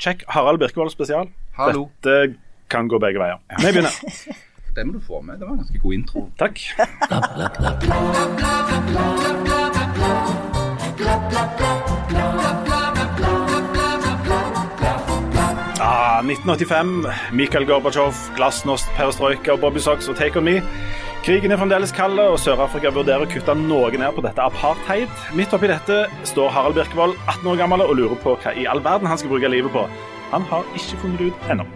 Check Harald Birkevold spesial. Hallo. Dette kan gå begge veier. Vi begynner. Det må du få med. Det var en ganske god intro. Takk. Ah, 1985. Mikhail Gorbatsjov, Glasnost, Perestrojka og Bobby Socks og Take On Me. Krigen er fremdeles kald, og Sør-Afrika vurderer å kutte noe ned på dette apartheid. Midt oppi dette står Harald Birkevold, 18 år gammel, og lurer på hva i all verden han skal bruke livet på. Han har ikke funnet det ut ennå.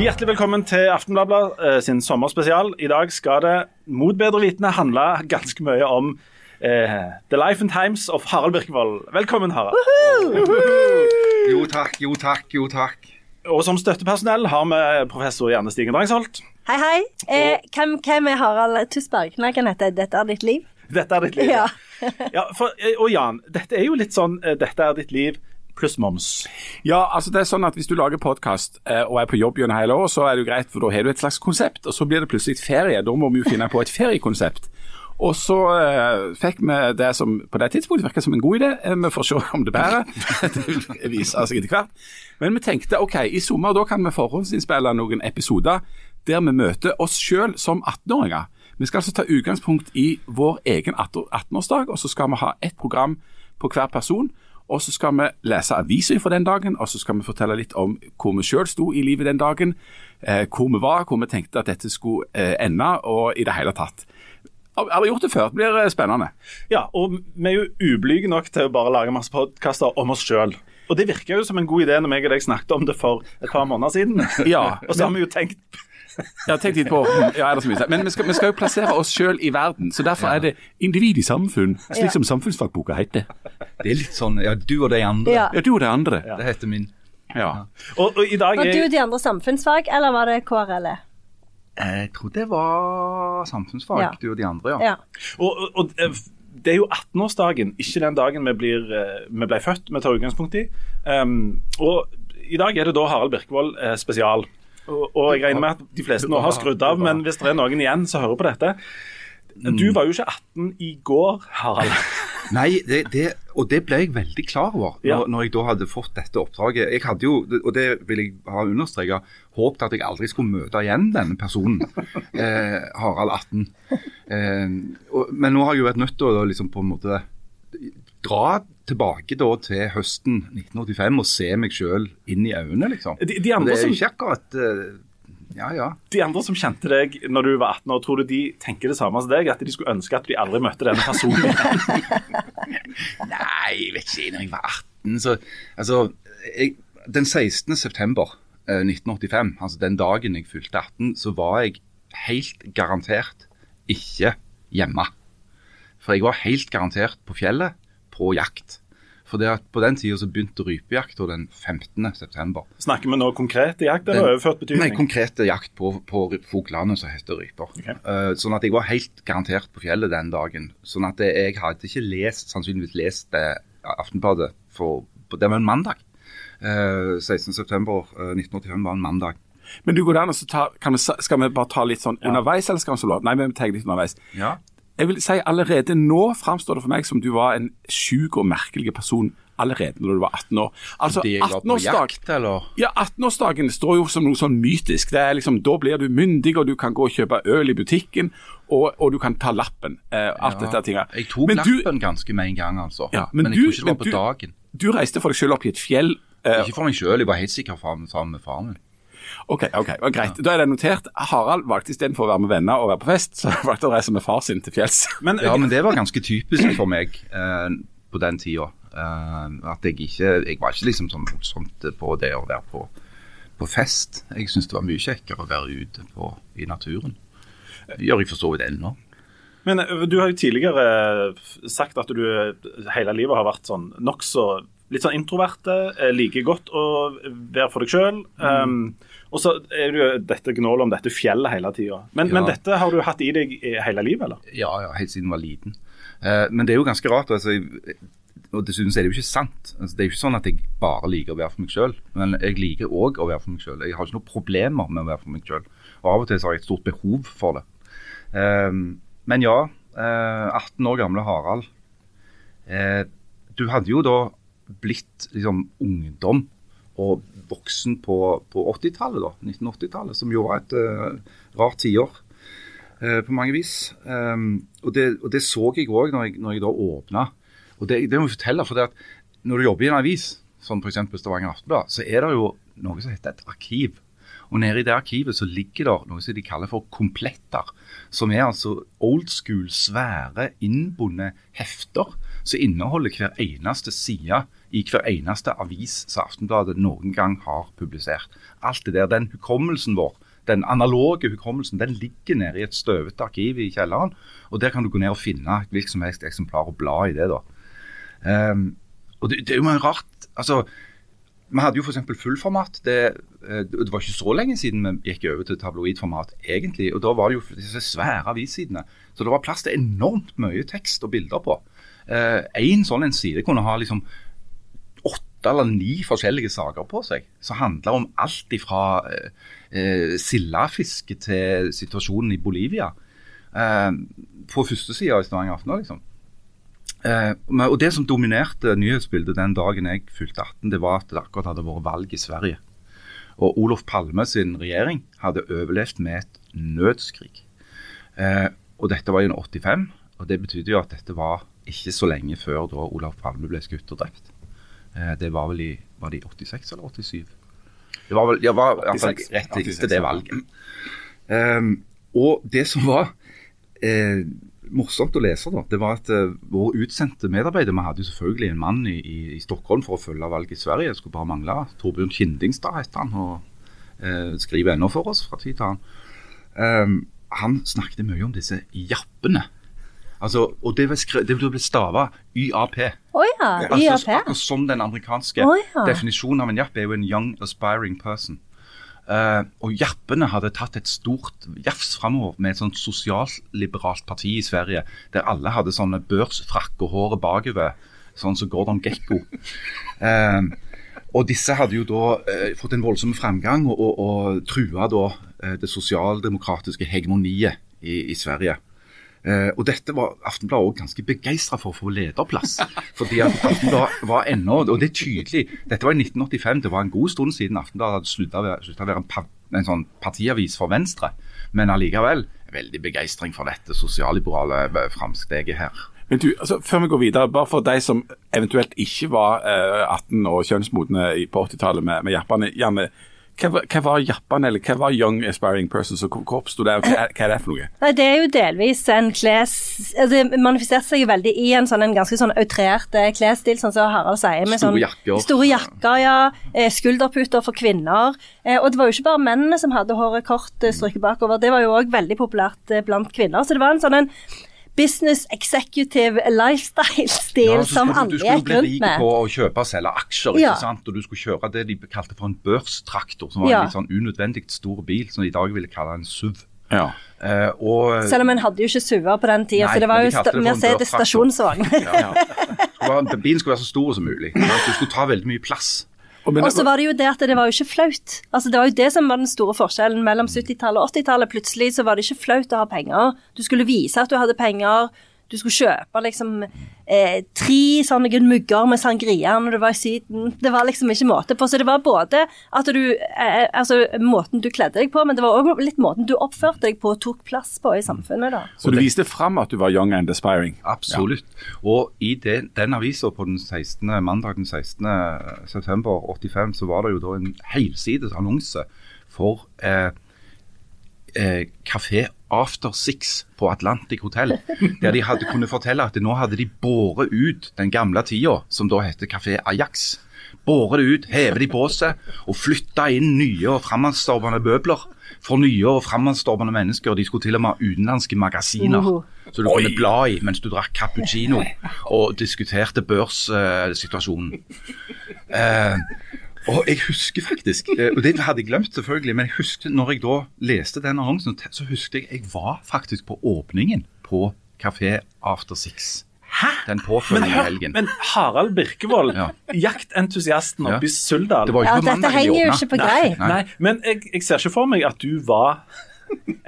Hjertelig velkommen til Aftenbladet eh, sin sommerspesial. I dag skal det mot bedre vitende handle ganske mye om eh, The Life and Times of Harald Birkevold. Velkommen, Harald. Jo takk, jo takk, jo takk. Og som støttepersonell har vi professor Janne Stigen Drangsholt. Hei, hei. Eh, hvem, hvem er Harald Tusberg? Nei, kan hete 'Dette er ditt liv'? Dette er ditt liv. Ja. ja for, eh, og Jan, dette er jo litt sånn eh, Dette er ditt liv pluss moms. Ja, altså det er sånn at Hvis du lager podkast eh, og er på jobb gjennom hele år, så er det jo greit, for da har du et slags konsept. Og så blir det plutselig ferie. Da må vi jo finne på et feriekonsept. Og så eh, fikk vi det som på det tidspunktet virka som en god idé. Eh, vi får se om det bærer. det viser seg etter hvert. Men vi tenkte ok, i sommer da kan vi forhåndsinnspille noen episoder der vi møter oss sjøl som 18-åringer. Vi skal altså ta utgangspunkt i vår egen 18-årsdag, og så skal vi ha ett program på hver person. Og så skal vi lese aviser fra den dagen, og så skal vi fortelle litt om hvor vi sjøl sto i livet den dagen. Eh, hvor vi var, hvor vi tenkte at dette skulle ende, og i det hele tatt. Har aldri gjort det før. Det blir eh, spennende. Ja, og vi er jo ublyge nok til å bare lage masse podkaster om oss sjøl. Og det virker jo som en god idé når jeg og deg snakket om det for et par måneder siden. Ja. og så har vi jo tenkt ja, tenk litt på ja, er det så mye? Men vi skal, vi skal jo plassere oss sjøl i verden, så derfor er det individ i samfunn, slik som samfunnsfagboka heter. Det er litt sånn ja, du og de andre. Ja. Ja, du og de andre. Det heter min. Ja. Og, og i dag Var du og de andre samfunnsfag, eller var det KRLE? Jeg tror det var samfunnsfag, Ja. du og de andre, ja. Ja. Og, og, og eh, det er jo 18-årsdagen, ikke den dagen vi, blir, eh, vi ble født, vi tar utgangspunkt i. Um, og i dag er det da Harald Birkevold eh, spesial. Og, og jeg regner med at de fleste nå har skrudd av, men hvis det er noen igjen som hører på dette Du var jo ikke 18 i går, Harald. Nei, det, det, og det ble jeg veldig klar over når, Ja. når jeg da hadde fått dette oppdraget. Jeg hadde jo, og det vil jeg ha understreket, håpet at jeg aldri skulle møte igjen denne personen, eh, Harald 18. Eh, og, men nå har jeg jo vært nødt til å liksom på en måte dra tilbake da til høsten 1985 og se meg sjøl inn i øynene, liksom. De, de, det er jo ikke akkurat eh, Ja, ja. de andre som kjente deg når du var 18 år, tror du de tenker det samme som deg? At de skulle ønske at de aldri møtte denne personen? Nei, jeg vet ikke. Når jeg var 18, så Altså, jeg, den 16. september eh, 1985, altså den dagen jeg fylte 18, så var jeg helt garantert ikke hjemme. For jeg var helt garantert på fjellet, på jakt. For det at på den tida så begynte rypejakta den 15. september. Snakker vi nå konkret i jakt, eller overført Nei, betydning? konkrete jakt på, på fuglene som heter ryper. Okay. Uh, sånn at jeg var helt garantert på fjellet den dagen. Sånn at det, jeg hadde ikke lest, sannsynligvis lest det Aftenbladet for Det var en mandag. Uh, 16.9.1985 var en mandag. Men du går der, og så ta, kan vi, skal vi bare ta litt sånn underveis, eller skal vi så lov? Nei, vi tar litt underveis. Ja. Jeg vil si allerede nå framstår det for meg som du var en sjuk og merkelig person allerede når du var 18 år. Altså, De jeg var på 18-årsdag jakt, eller? ja, 18-årsdagen står jo som noe sånn mytisk. Det er liksom, Da blir du myndig, og du kan gå og kjøpe øl i butikken, og, og du kan ta lappen. Eh, alt dette tinget. Jeg tok Men du- lappen ganske med en gang, altså. Ja, men, men jeg du- tror ikke det var på du- dagen. Du reiste for deg selv opp i et fjell. Eh, Ikke for meg selv, jeg var helt sikker sammen med faren min. Ok, ok, greit. Da er det notert. Harald valgte istedenfor å være med venner og være på fest, så valgte å reise med far sin til fjells. Men, Ja, men det var ganske typisk for meg eh, på den tida. Eh, at jeg ikke Jeg var ikke liksom sånn voldsomt på det å være på, på fest. Jeg syns det var mye kjekkere å være ute på, i naturen. Det gjør jeg for så vidt ennå. Men eh, du har jo tidligere eh, sagt at du eh, hele livet har vært sånn nokså litt sånn introverte, liker godt å være for deg sjøl. Um, og så er det jo dette gnålet om dette fjellet hele tida. Men, Ja. men dette har du hatt i deg hele livet, eller? Ja, ja, helt siden jeg var liten. Uh, men det er jo ganske rart. altså og dessuten er det jo ikke sant. Altså, det er jo ikke sånn at jeg bare liker å være for meg sjøl, men jeg liker òg å være for meg sjøl. Jeg har ikke noen problemer med å være for meg sjøl. Og av og til så har jeg et stort behov for det. Um, men ja, uh, 18 år gamle Harald. Uh, du hadde jo da blitt liksom ungdom og voksen på, på 80-tallet, da, 1980-tallet, som jo var et uh, rart tiår på mange vis. Um, og, det, og, det, så jeg òg når, når, jeg da åpna og det, det må jeg fortelle, for det at Når du jobber i en avis, som f.eks. Stavanger Aftenblad, så er det jo noe som heter et arkiv. Og Nede i det arkivet så ligger det noe som de kaller for kompletter. Som er altså old school, svære, innbundne hefter som inneholder hver eneste side i hver eneste avis som Aftenbladet noen gang har publisert. Alt det der, Den hukommelsen vår, den analoge hukommelsen, den ligger nede i et støvete arkiv i kjelleren. Og Der kan du gå ned og finne hvilket som helst eksemplar og bla i det. da. Um, og det, det, er jo rart altså, Vi hadde jo f.eks. fullformat. Det, eh, det var ikke så lenge siden vi gikk over til tabloidformat, egentlig. Og da var det jo disse svære avissidene. Så det var plass til enormt mye tekst og bilder på. Én uh, sånn en side kunne ha liksom åtte eller ni forskjellige saker på seg, som handler om alt ifra eh, uh, sildefiske til situasjonen i Bolivia. Eh, på første sida i Stavanger Aftenblad, liksom. Eh, og Det som dominerte nyhetsbildet den dagen jeg fylte 18, det var at det akkurat hadde vært valg i Sverige. Og Olof Palme sin regjering hadde overlevd med et nødskrig. Eh, og Dette var i 85, og det betydde jo at dette var ikke så lenge før da Olof Palme ble skutt og drept. Eh, det var vel i var det i 86 eller 87? Det var vel, jeg var, 86, rett etter det valget. Um, og det som var eh, morsomt å lese, da, det var at uh, våre utsendte medarbeider Vi hadde jo selvfølgelig en mann i, i, i, Stockholm for å følge valget i Sverige. Det skulle bare mangle. Torbjørn Kindingstad heter han, og uh, skriver ennå for oss fra tid til annen. Um, han snakket mye om disse jappene. Altså, og det ble stava YAP. Oh ja, altså, YAP. Akkurat som den amerikanske oh ja. definisjonen av en japp er jo en young aspiring person. Uh, og Jappene hadde tatt et stort jafs framover med et sånt sosialliberalt parti i Sverige, der alle hadde sånne børsfrakk og håret bakover, sånn som Gordon Gekko. Uh, og disse hadde jo da uh, fått en voldsom framgang og, og, og trua da det sosialdemokratiske hegemoniet i, i Sverige. Uh, og dette var Aftenbladet også ganske begeistra for å få lederplass. fordi Aftenbladet var ennå Og det er tydelig. Dette var i 1985. Det var en god stund siden Aftenbladet hadde slutta å være en, en, sånn partiavis for Venstre. Men allikevel veldig begeistring for dette sosialliberale eh, framsteget her. Men du, altså, Før vi går videre, bare for de som eventuelt ikke var eh, 18 og kjønnsmodne på 80-tallet med, med jappene. Hva, hva, var Japan, eller hva var Young Aspiring Persons, og hvor oppsto det, og hva, hva, er det for noe? Nei, Det er jo delvis en kles... Altså, det manifesterte seg jo veldig i en, sånn, en ganske sånn outrert eh, klesstil, sånn som Harald sier. Med store sånn, jakker. Store jakker, ja. Eh, skulderputer for kvinner. Eh, og det var jo ikke bare mennene som hadde håret kort strøket bakover, det var jo òg veldig populært blant kvinner. Så det var en sånn en business executive lifestyle-stil ja, som alle gikk rundt med. Du skulle bli rik på å kjøpe og selge aksjer, ikke sant? og du skulle kjøre det de kalte for en børstraktor, som var ja. en litt sånn unødvendig stor bil, som de i dag ville kalle en SUV. Ja. Uh, og, Selv om en hadde jo ikke SUV-er på den tida, så det var jo mer Mercedes stasjonsvogn. ja, ja. Bilen skulle være så stor som mulig. Du skulle ta veldig mye plass. Og så var det jo det at det var jo ikke flaut. Altså Det var jo det som var den store forskjellen mellom 70-tallet og 80-tallet. Plutselig så var det ikke flaut å ha penger. Du skulle vise at du hadde penger. Du skulle kjøpe liksom eh, tre sånne mugger med sangria når du var i Syden. Det var liksom ikke måte på. Så det var både at du eh, Altså måten du kledde deg på, men det var òg litt måten du oppførte deg på og tok plass på i samfunnet, da. Så du viste fram at du var young and aspiring? Absolutt. Ja. Og i den, den avisa på den 16., mandag den 16. september 85 så var det jo da en helsides annonse for eh, eh, Kafé After Six på Atlantic Hotel. Der de hadde kunnet fortelle at nå hadde de båret ut den gamle tida, som da heter Kafé Ajax. Båret det ut, hevet det i båset og flytta inn nye og framadstormende bøbler. for nye og framadstormende mennesker. De skulle til og med ha utenlandske magasiner så du kunne bla i mens du drakk cappuccino og diskuterte børssituasjonen. Eh, og jeg husker faktisk, eh, og det hadde jeg glemt selvfølgelig, men jeg husker når jeg da leste den annonsen, så husker jeg jeg var faktisk på åpningen på Kafé After Six. Hæ? den Men, påfølgende hør, helgen. men Harald Birkevold, Ja. jaktentusiasten Ja. oppe i Suldal Det var jo Ja, dette henger jo ikke på greip. Nei, men jeg, jeg ser ikke for meg at du var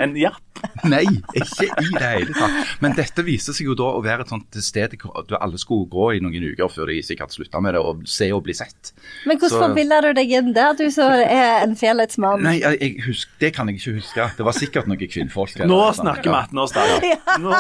en japp. Nei, ikke i det hele tatt. Men dette viser seg jo da å være et sånt sted hvor du alle skulle gå i noen uker før de sikkert slutta med det, og se og bli sett. Men hvordan forbiller du deg inn der, du som er en fjellhetsmann? Nei, jeg, jeg husk, det kan jeg ikke huske. Det var sikkert noen kvinnfolk. der. Nå snakker vi 18-årsdag. Nå.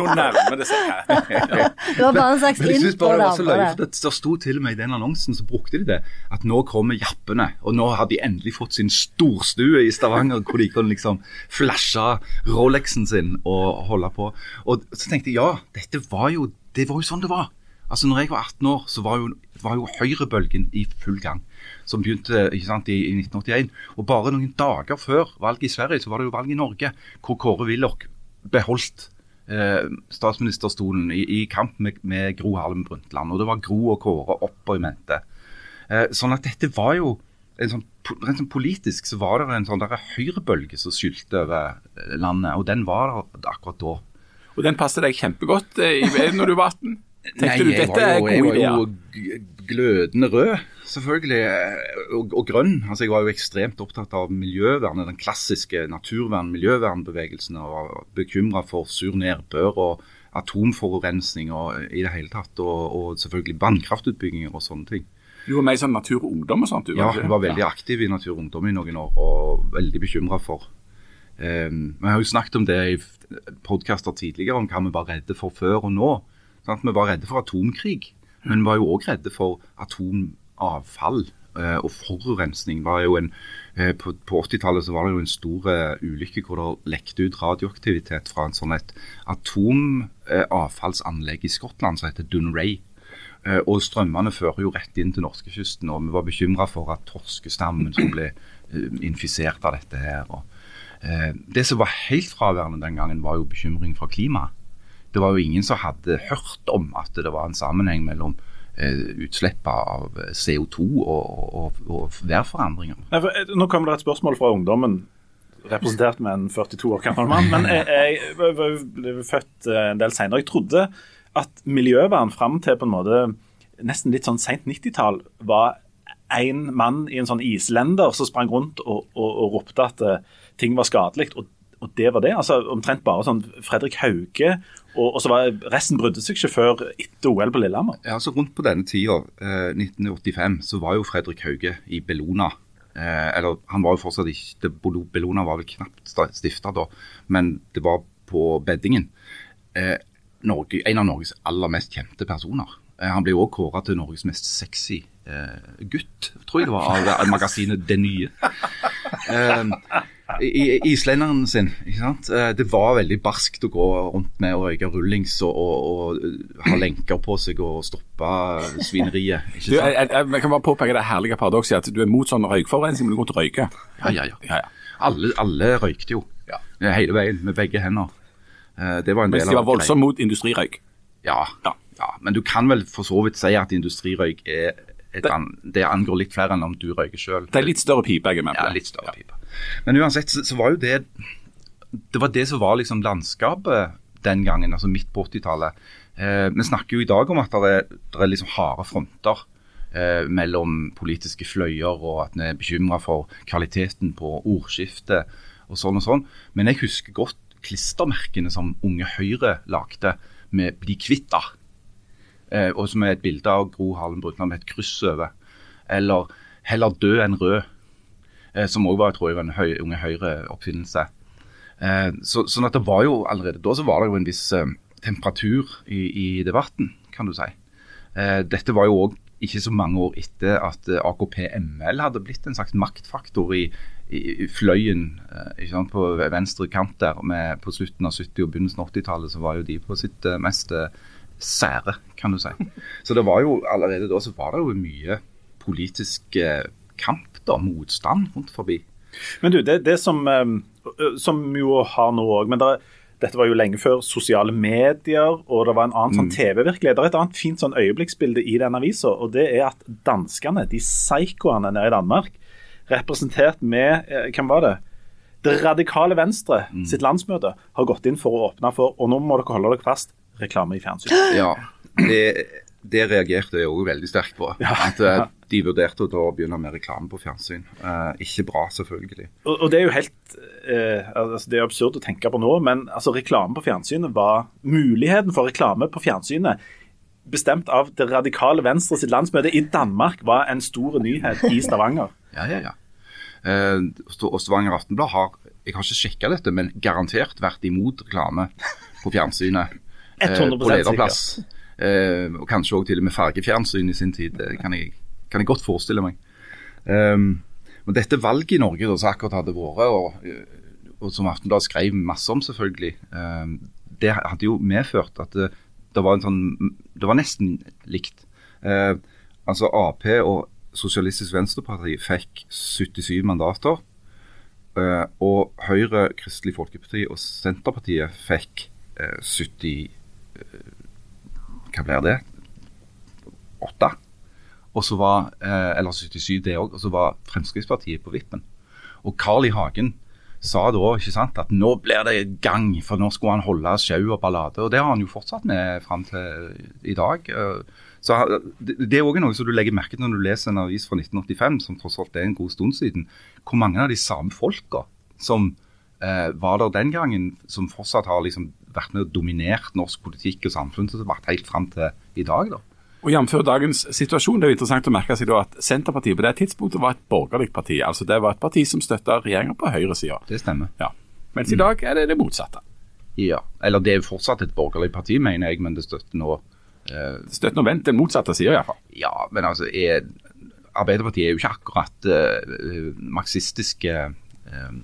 Nå nærmer det seg her. Det var bare en slags Men jeg synes bare det var så på det. for det, det sto til og med i den annonsen, så brukte de det. At nå kommer jappene. Og nå har de endelig fått sin storstue i Stavanger, hvor de kan liksom flashe Rolexen sin og holde på. Og så tenkte jeg ja, dette var jo, det var jo sånn det var. Altså når jeg var 18 år, så var jo, var jo høyrebølgen i full gang. Som begynte sant, i, i 1981. Og bare noen dager før valget i Sverige, så var det jo valg i Norge, hvor Kåre Willoch beholdt eh, statsministerstolen i, i kamp med, med Gro Harlem Brundtland. Og det var Gro og Kåre opp og i mente. Eh, sånn at dette var jo sånn, rent sånn Politisk så var det en sånn der høyrebølge som skylte over eh, landet, og den var der akkurat da. Og den passet deg kjempegodt eh, når du var 18. Tenkte du dette var er jo, jeg var jo glødende rød, selvfølgelig, eh, og, og grønn. Altså, jeg var jo ekstremt opptatt av miljøvernet, den klassiske naturvern-miljøvernbevegelsen, og var bekymra for sur nedbør og atomforurensning og i det hele tatt, og, og selvfølgelig vannkraftutbygginger og sånne ting. Du var med i sånn Natur og Ungdom og sånt? Du, Ja, jeg var veldig aktiv i Natur og Ungdom i noen år, og veldig bekymra for um, Vi har jo snakket om det i podkaster tidligere, om hva vi var redde for før og nå. Sant? Vi var redde for atomkrig, men vi var jo òg redde for atomavfall. eh, Og forurensning var jo en eh, På, på 80-tallet så var det jo en stor eh, ulykke hvor det lekte ut radioaktivitet fra en sånn et atomavfallsanlegg i Skottland som heter Dunray. Eh, Og strømmene fører jo rett inn til norskekysten, og vi var bekymra for at torskestammen skulle bli eh, infisert av dette her. Og, eh, det som var helt fraværende den gangen, var jo bekymring for klimaet. Det var jo ingen som hadde hørt om at det var en sammenheng mellom eh, utslipp av CO2 og, og, og værforandringer. Nei, for, eh, Nå kommer det et spørsmål fra ungdommen, representert med en 42 år gammel mann. Men jeg, jeg jeg, var- ble født eh, en del senere. Jeg trodde at miljøvern fram til på en måte nesten litt sånn seint 90-tall var en mann i en sånn islender som sprang rundt og, og, og ropte at uh, ting var skadelig. Og, og det var det. altså Omtrent bare sånn Fredrik Hauge. Og, så var resten brydde seg ikke før etter OL på Lillehammer. Ja, altså Rundt på denne tida, eh, 1985, så var jo Fredrik Hauge i Bellona. Eh, eller han var jo fortsatt ikke Bellona var vel knapt stifta da, men det var på beddingen. Eh, Norge, en av Norges aller mest kjente personer. Eh, han ble òg kåra til Norges mest sexy eh, gutt, tror jeg det var, av, av magasinet Det Nye. Eh, i, islenderen sin. ikke sant? Eh, Det var veldig barskt å gå rundt med og røyke rullings og, og, og ha lenker på seg og stoppe svineriet. Ikke sant? sant? jeg, jeg kan bare påpeke det herlige paradokset at du er mot sånn røykforurensning, men du går til å røyke. Ja, ja, ja. Ja, ja. Alle, alle røykte jo Ja. Eh, hele veien med begge hender. Eh, Det var en del de var voldsomt mot industrirøyk. Ja, Ja. ja, men du kan vel for så vidt si at industrirøyk er et Det- an, det angår litt flere enn om du røyker sjøl. Det er litt større pipe jeg er med på. Ja, litt større pipe. Men uansett så, så var jo det Det var det som var liksom landskapet den gangen, altså midt på 80-tallet. Eh, vi snakker jo i dag om at det det er liksom harde fronter eh, mellom politiske fløyer, og at vi er bekymra for kvaliteten på ordskiftet og sånn og sånn. Men jeg husker godt klistremerkene som Unge Høyre lagde med 'Bli kvitt da'. Eh, og som er et bilde av Gro Harlem Brundtland med et kryss over. Eller 'Heller død enn rød' eh, som òg var tror jeg, en høy, Unge Høyre-oppfinnelse. Eh, så, sånn at det var jo allerede da så var det jo en viss eh, temperatur i, i debatten, kan du si. Eh, dette var jo òg ikke så mange år etter at eh, AKP-ML hadde blitt en slags maktfaktor i, i, fløyen eh, sant, på venstre kant der. Med, på slutten av 70- og begynnelsen av 80-tallet så var jo de på sitt eh, mest sære, kan du si. Så det var jo allerede da så var det jo mye politisk kamp, da, motstand rundt forbi. Men du, det, det som, som jo har nå òg men der, dette var jo lenge før sosiale medier, og det var en annen sånn TV-virkelighet. Det er et annet fint sånn øyeblikksbilde i den avisa, og det er at danskene, de psykoene nede i Danmark, representert med eh, Hvem var det? Det radikale Venstre sitt landsmøte har gått inn for å åpne for, og nå må dere holde dere fast, reklame i fjernsyn. Ja, det, det reagerte jeg òg veldig sterkt på. At eh, de vurderte å begynne med reklame på fjernsyn. Eh, ikke bra, selvfølgelig. Og, og det er jo helt eh, altså Det er absurd å tenke på nå, men altså reklame på fjernsynet var Muligheten for reklame på fjernsynet bestemt av det radikale Venstre sitt landsmøte i Danmark var en stor nyhet i Stavanger. Ja, ja, ja. Eh, og Stavanger Aftenblad har jeg har ikke sjekka dette, men garantert vært imot reklame på fjernsynet. eh, 100% på lederplass. Eh, og kanskje òg til og med fargefjernsyn i sin tid. Det kan jeg, kan jeg godt forestille meg. Um, men dette valget i Norge da, som akkurat hadde vært, og, og som Aftenbladet skrev masse om selvfølgelig, um, det hadde jo medført at det, det var sånn Det var nesten likt. Uh, altså Ap og Sosialistisk Venstreparti fikk 77 mandater. Uh, og Høyre, Kristelig Folkeparti og Senterpartiet fikk uh, 70 eh, Hva blir det? åtte. Og så var, eh, eller 77 det òg. Og så var Fremskrittspartiet på vippen. Og Carl I. Hagen sa da ikke sant, at nå blir det gang, for nå skulle han holde sjau og ballade. Og det har han jo fortsatt med fram til i dag. Eh, Så det er òg noe som du legger merke til når du leser en avis fra 1985, som tross alt er en god stund siden. Hvor mange av de samme folka som eh, var der den gangen, som fortsatt har liksom vært med og dominert norsk politikk og samfunnsdebatt helt fram til i dag. da. Og Jf. dagens situasjon, det er jo interessant å merke seg da at Senterpartiet på det tidspunktet var et borgerlig parti. altså Det var et parti som støtta regjeringa på høyresida. Det stemmer. Ja. Mens i dag er det det motsatte. Ja, Eller det er jo fortsatt et borgerlig parti, mener jeg, men det støtter nå eh, støtter nå vent den motsatte sida, iallfall. Ja, men altså er, Arbeiderpartiet er jo ikke akkurat eh, marxistiske eh,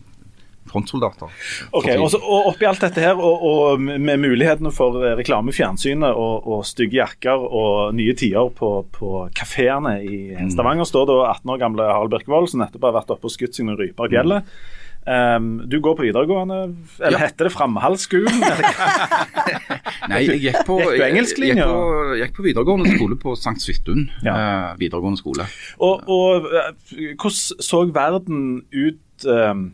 frontsoldater. Ok, og, så, og Oppi alt dette her, og, og med mulighetene for reklamefjernsynet reklame i fjernsynet og, og stygge jakker og nye tider på, på kafeene i Stavanger, står da 18 år gamle Harald Birkevold, som nettopp har vært oppe og skutt seg noen ryper av fjellet. Um, du går på videregående, eller Ja. heter det Framhaldsskolen? Nei, jeg gikk på, Gikk engelsklinja? Gikk på, gikk på videregående skole på St. Svithun Ja. eh, videregående skole. Og, og eh, hvordan så verden ut um,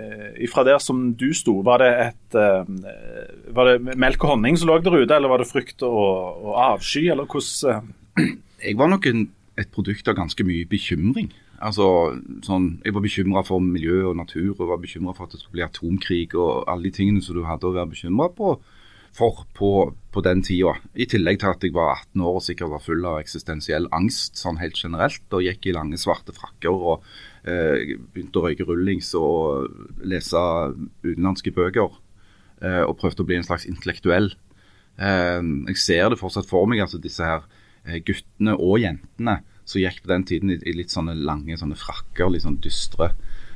eh, ifra der som du sto? Var det et eh, Var det melk og honning som lå der ute, eller var det frykt og, og avsky, eller hvordan eh? Jeg var nok en, et produkt av ganske mye bekymring. Altså, sånn, Jeg var bekymra for miljø og natur, og var bekymra for at det skulle bli atomkrig og alle de tingene som du hadde å være bekymra for på, på den tida. I tillegg til at jeg var 18 år og sikkert var full av eksistensiell angst sånn helt generelt, og gikk i lange, svarte frakker og begynte å røyke rullings og lese utenlandske bøker. eh, og prøvde å bli en slags intellektuell. Eh, jeg ser det fortsatt for meg, altså disse her eh, guttene og jentene som gikk på den tiden i, litt sånne lange sånne frakker, litt sånn dystre,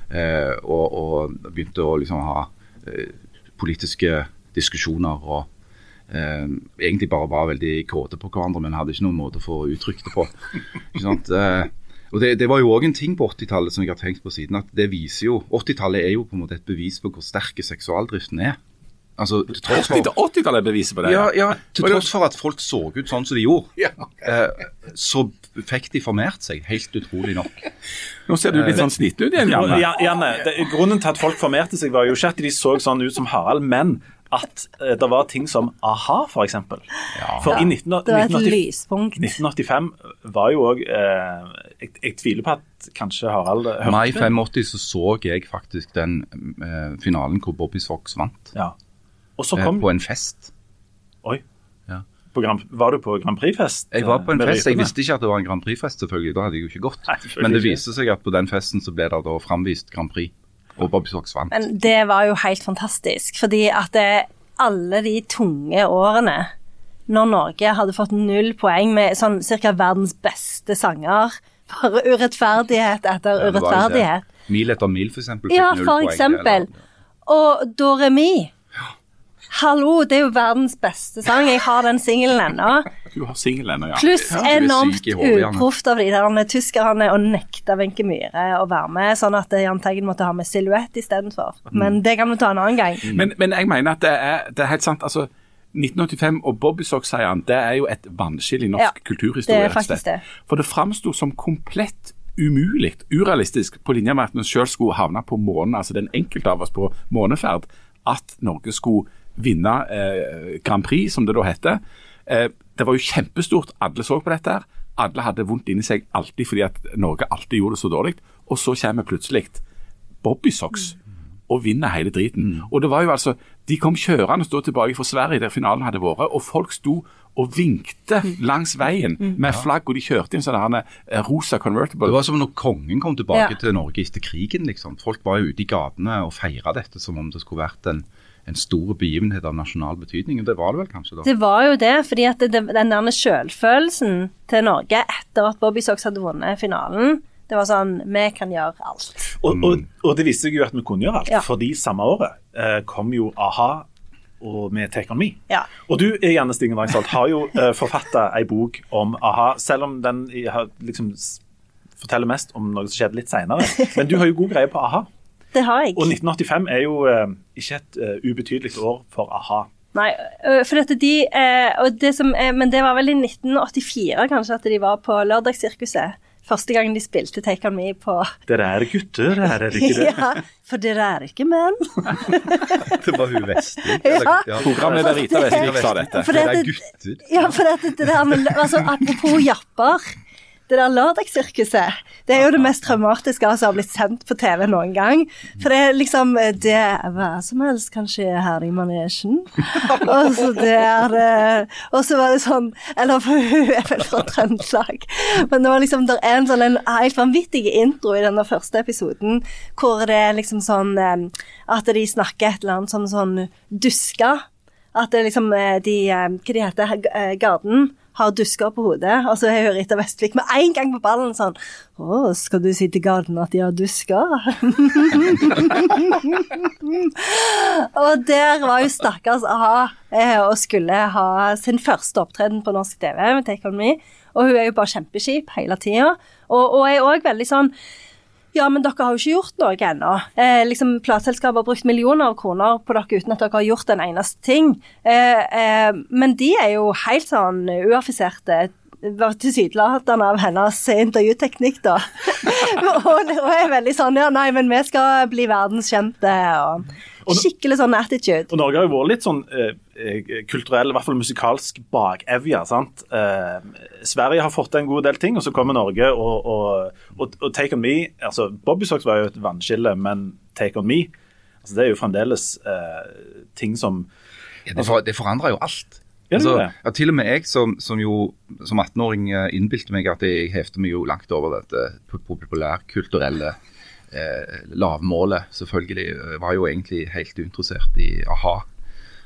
eh, og, og begynte å liksom ha eh, politiske diskusjoner og eh, egentlig bare var veldig kåte på hverandre, men hadde ikke noen måte å få uttrykt det på. Ikke sant? Eh, og det, det var jo òg en ting på 80-tallet som jeg har tenkt på siden, at det viser jo 80-tallet er jo på en måte et bevis på hvor sterk seksualdriften er. Altså, til tross for 80-tallet er beviset på det. ja, ja, til tross for at folk så ut sånn som de gjorde, Ja. eh, så fikk de formert seg, helt utrolig nok. Nå ser du litt sånn sliten ut igjen, Janne. Ja, Janne, det, grunnen til at folk formerte seg, var jo ikke at de så sånn ut som Harald, men at eh, det var ting som a-ha, f.eks. For i 19, Det var et 1980 lyspunkt. 1985 var jo òg eh, jeg, jeg tviler på at kanskje Harald hørte Mai det. 85 så så jeg faktisk den eh, finalen hvor Bobby Fox vant, Ja. Og så eh, kom på en fest. Oi. Ja. På Grand, var du på Grand Prix-fest? Jeg var på en eh, fest, jeg visste ikke at det var en Grand Prix-fest, selvfølgelig. Da hadde jeg jo ikke gått. Nei, Men det viste seg at på den festen så ble det da framvist Grand Prix, og Bobby Socks vant. Men det var jo helt fantastisk, fordi at det, alle de tunge årene når Norge hadde fått null poeng med sånn cirka verdens beste sanger, bare urettferdighet etter Ja, urettferdighet. Mil etter mil, f.eks. Ja, for eksempel. Og Doremi. Hallo, det er jo verdens beste sang. Jeg har den singelen ennå. Du har singelen ennå, ja. Pluss Ja, enormt uproft av de der tyskerne å nekte Wenche Myhre å være med, sånn at Jahn Teigen måtte ha med silhuett istedenfor. Mm. Men det kan vi ta en annen gang. Men, men jeg mener at det er, det er helt sant. altså 1985 og Bobby Sox-seieren det er jo et vannskille i norsk Ja, kulturhistorie. det er det. For det framsto som komplett umulig, urealistisk, på linje med at vi sjøl skulle havne på månen, altså den enkelte av oss på måneferd, at Norge skulle vinne eh, Grand Prix, som det da heter. Eh, det var jo kjempestort. Alle så på dette. her. Alle hadde vondt inni seg alltid fordi at Norge alltid gjorde det så dårlig. Og så kommer plutselig Bobby Socks og vinner hele driten. Og det var jo altså, De kom kjørende stå tilbake fra Sverige, der finalen hadde vært, og folk sto og vinkte langs veien med flagg, og de kjørte i en sånn eh, rosa convertible. Det var som når kongen kom tilbake Ja. til Norge etter krigen. liksom. Folk var jo ute i gatene og feira dette som om det skulle vært en, en stor begivenhet av nasjonal betydning. Og det var det vel kanskje da. Det var jo det, fordi at det, den der selvfølelsen til Norge etter at Bobby Socks hadde vunnet finalen, det var sånn Vi kan gjøre alt. Og, og, og det viste seg jo at vi kunne gjøre alt, Ja. fordi samme året eh, kom jo a-ha og med Take On Me. Ja. Og du Janne Stingen Drangsholt, har jo eh, forfatta ei bok om a-ha, selv om den har, liksom forteller mest om noe som skjedde litt seinere. Men du har jo god greie på a-ha. Det har jeg. Og 1985 er jo eh, ikke et eh, ubetydelig år for a-ha. Nei, for dette de eh, og det som Men det var vel i 1984 kanskje at de var på Lørdagssirkuset. Første gang de spilte Take On Me på Dere er gutter, det er dere ikke det. Ja, for dere er ikke menn. Det var hun Vestli. Ja. Programleder Rita Vestvik sa dette. For Det det- er gutter. Ja, for dette, det der med, altså, Apropos japper. Det der lørdagssirkuset, det er jo det mest traumatiske som har blitt sendt på TV noen gang. For det er liksom Det er hva som helst kan skje her i manesjen. Og så det er Og så var det sånn Eller for hun er vel fra Trøndelag. Men det var liksom Det er en sånn helt vanvittig intro i denne første episoden hvor det er liksom sånn eh, At de snakker et eller annet som sånn duska. At det liksom eh, de eh, Hva de heter eh, Garden har dusker på hodet. Og så hører Rita Vestvik med en gang på ballen sånn Å, skal du si til Garden at de har dusker? og der var jo stakkars a-ha eh, og skulle ha sin første opptreden på norsk TV med Take On Me. Og hun er jo bare kjempeskip hele tida. Og, og er òg veldig sånn ja, men dere har jo ikke gjort noe ennå. Eh, liksom, Plateselskapet har brukt millioner av kroner på dere uten at dere har gjort en eneste ting. Eh, eh, men de er jo helt sånn uaffiserte. Var tilsynelatende av hennes intervjuteknikk, da. og, og er veldig sånn ja, nei, men vi skal bli verdenskjente. Og skikkelig sånn attitude. Og Norge har jo vært litt sånn eh, eh, kulturell, i hvert fall musikalsk bakevja. sant? Eh, Sverige har fått til en god del ting, og så kommer Norge og, og, og, og Take On Me altså Bobby Socks var jo et vannskille, men Take On Me altså det er jo fremdeles eh, ting som Ja, det, for, det forandrer jo alt. Altså, ja, til og med jeg som, som jo som 18-åring eh, innbilte meg at jeg hefter meg jo langt over dette populærkulturelle eh, lavmålet. Selvfølgelig eh, var jo egentlig helt uinteressert i a-ha.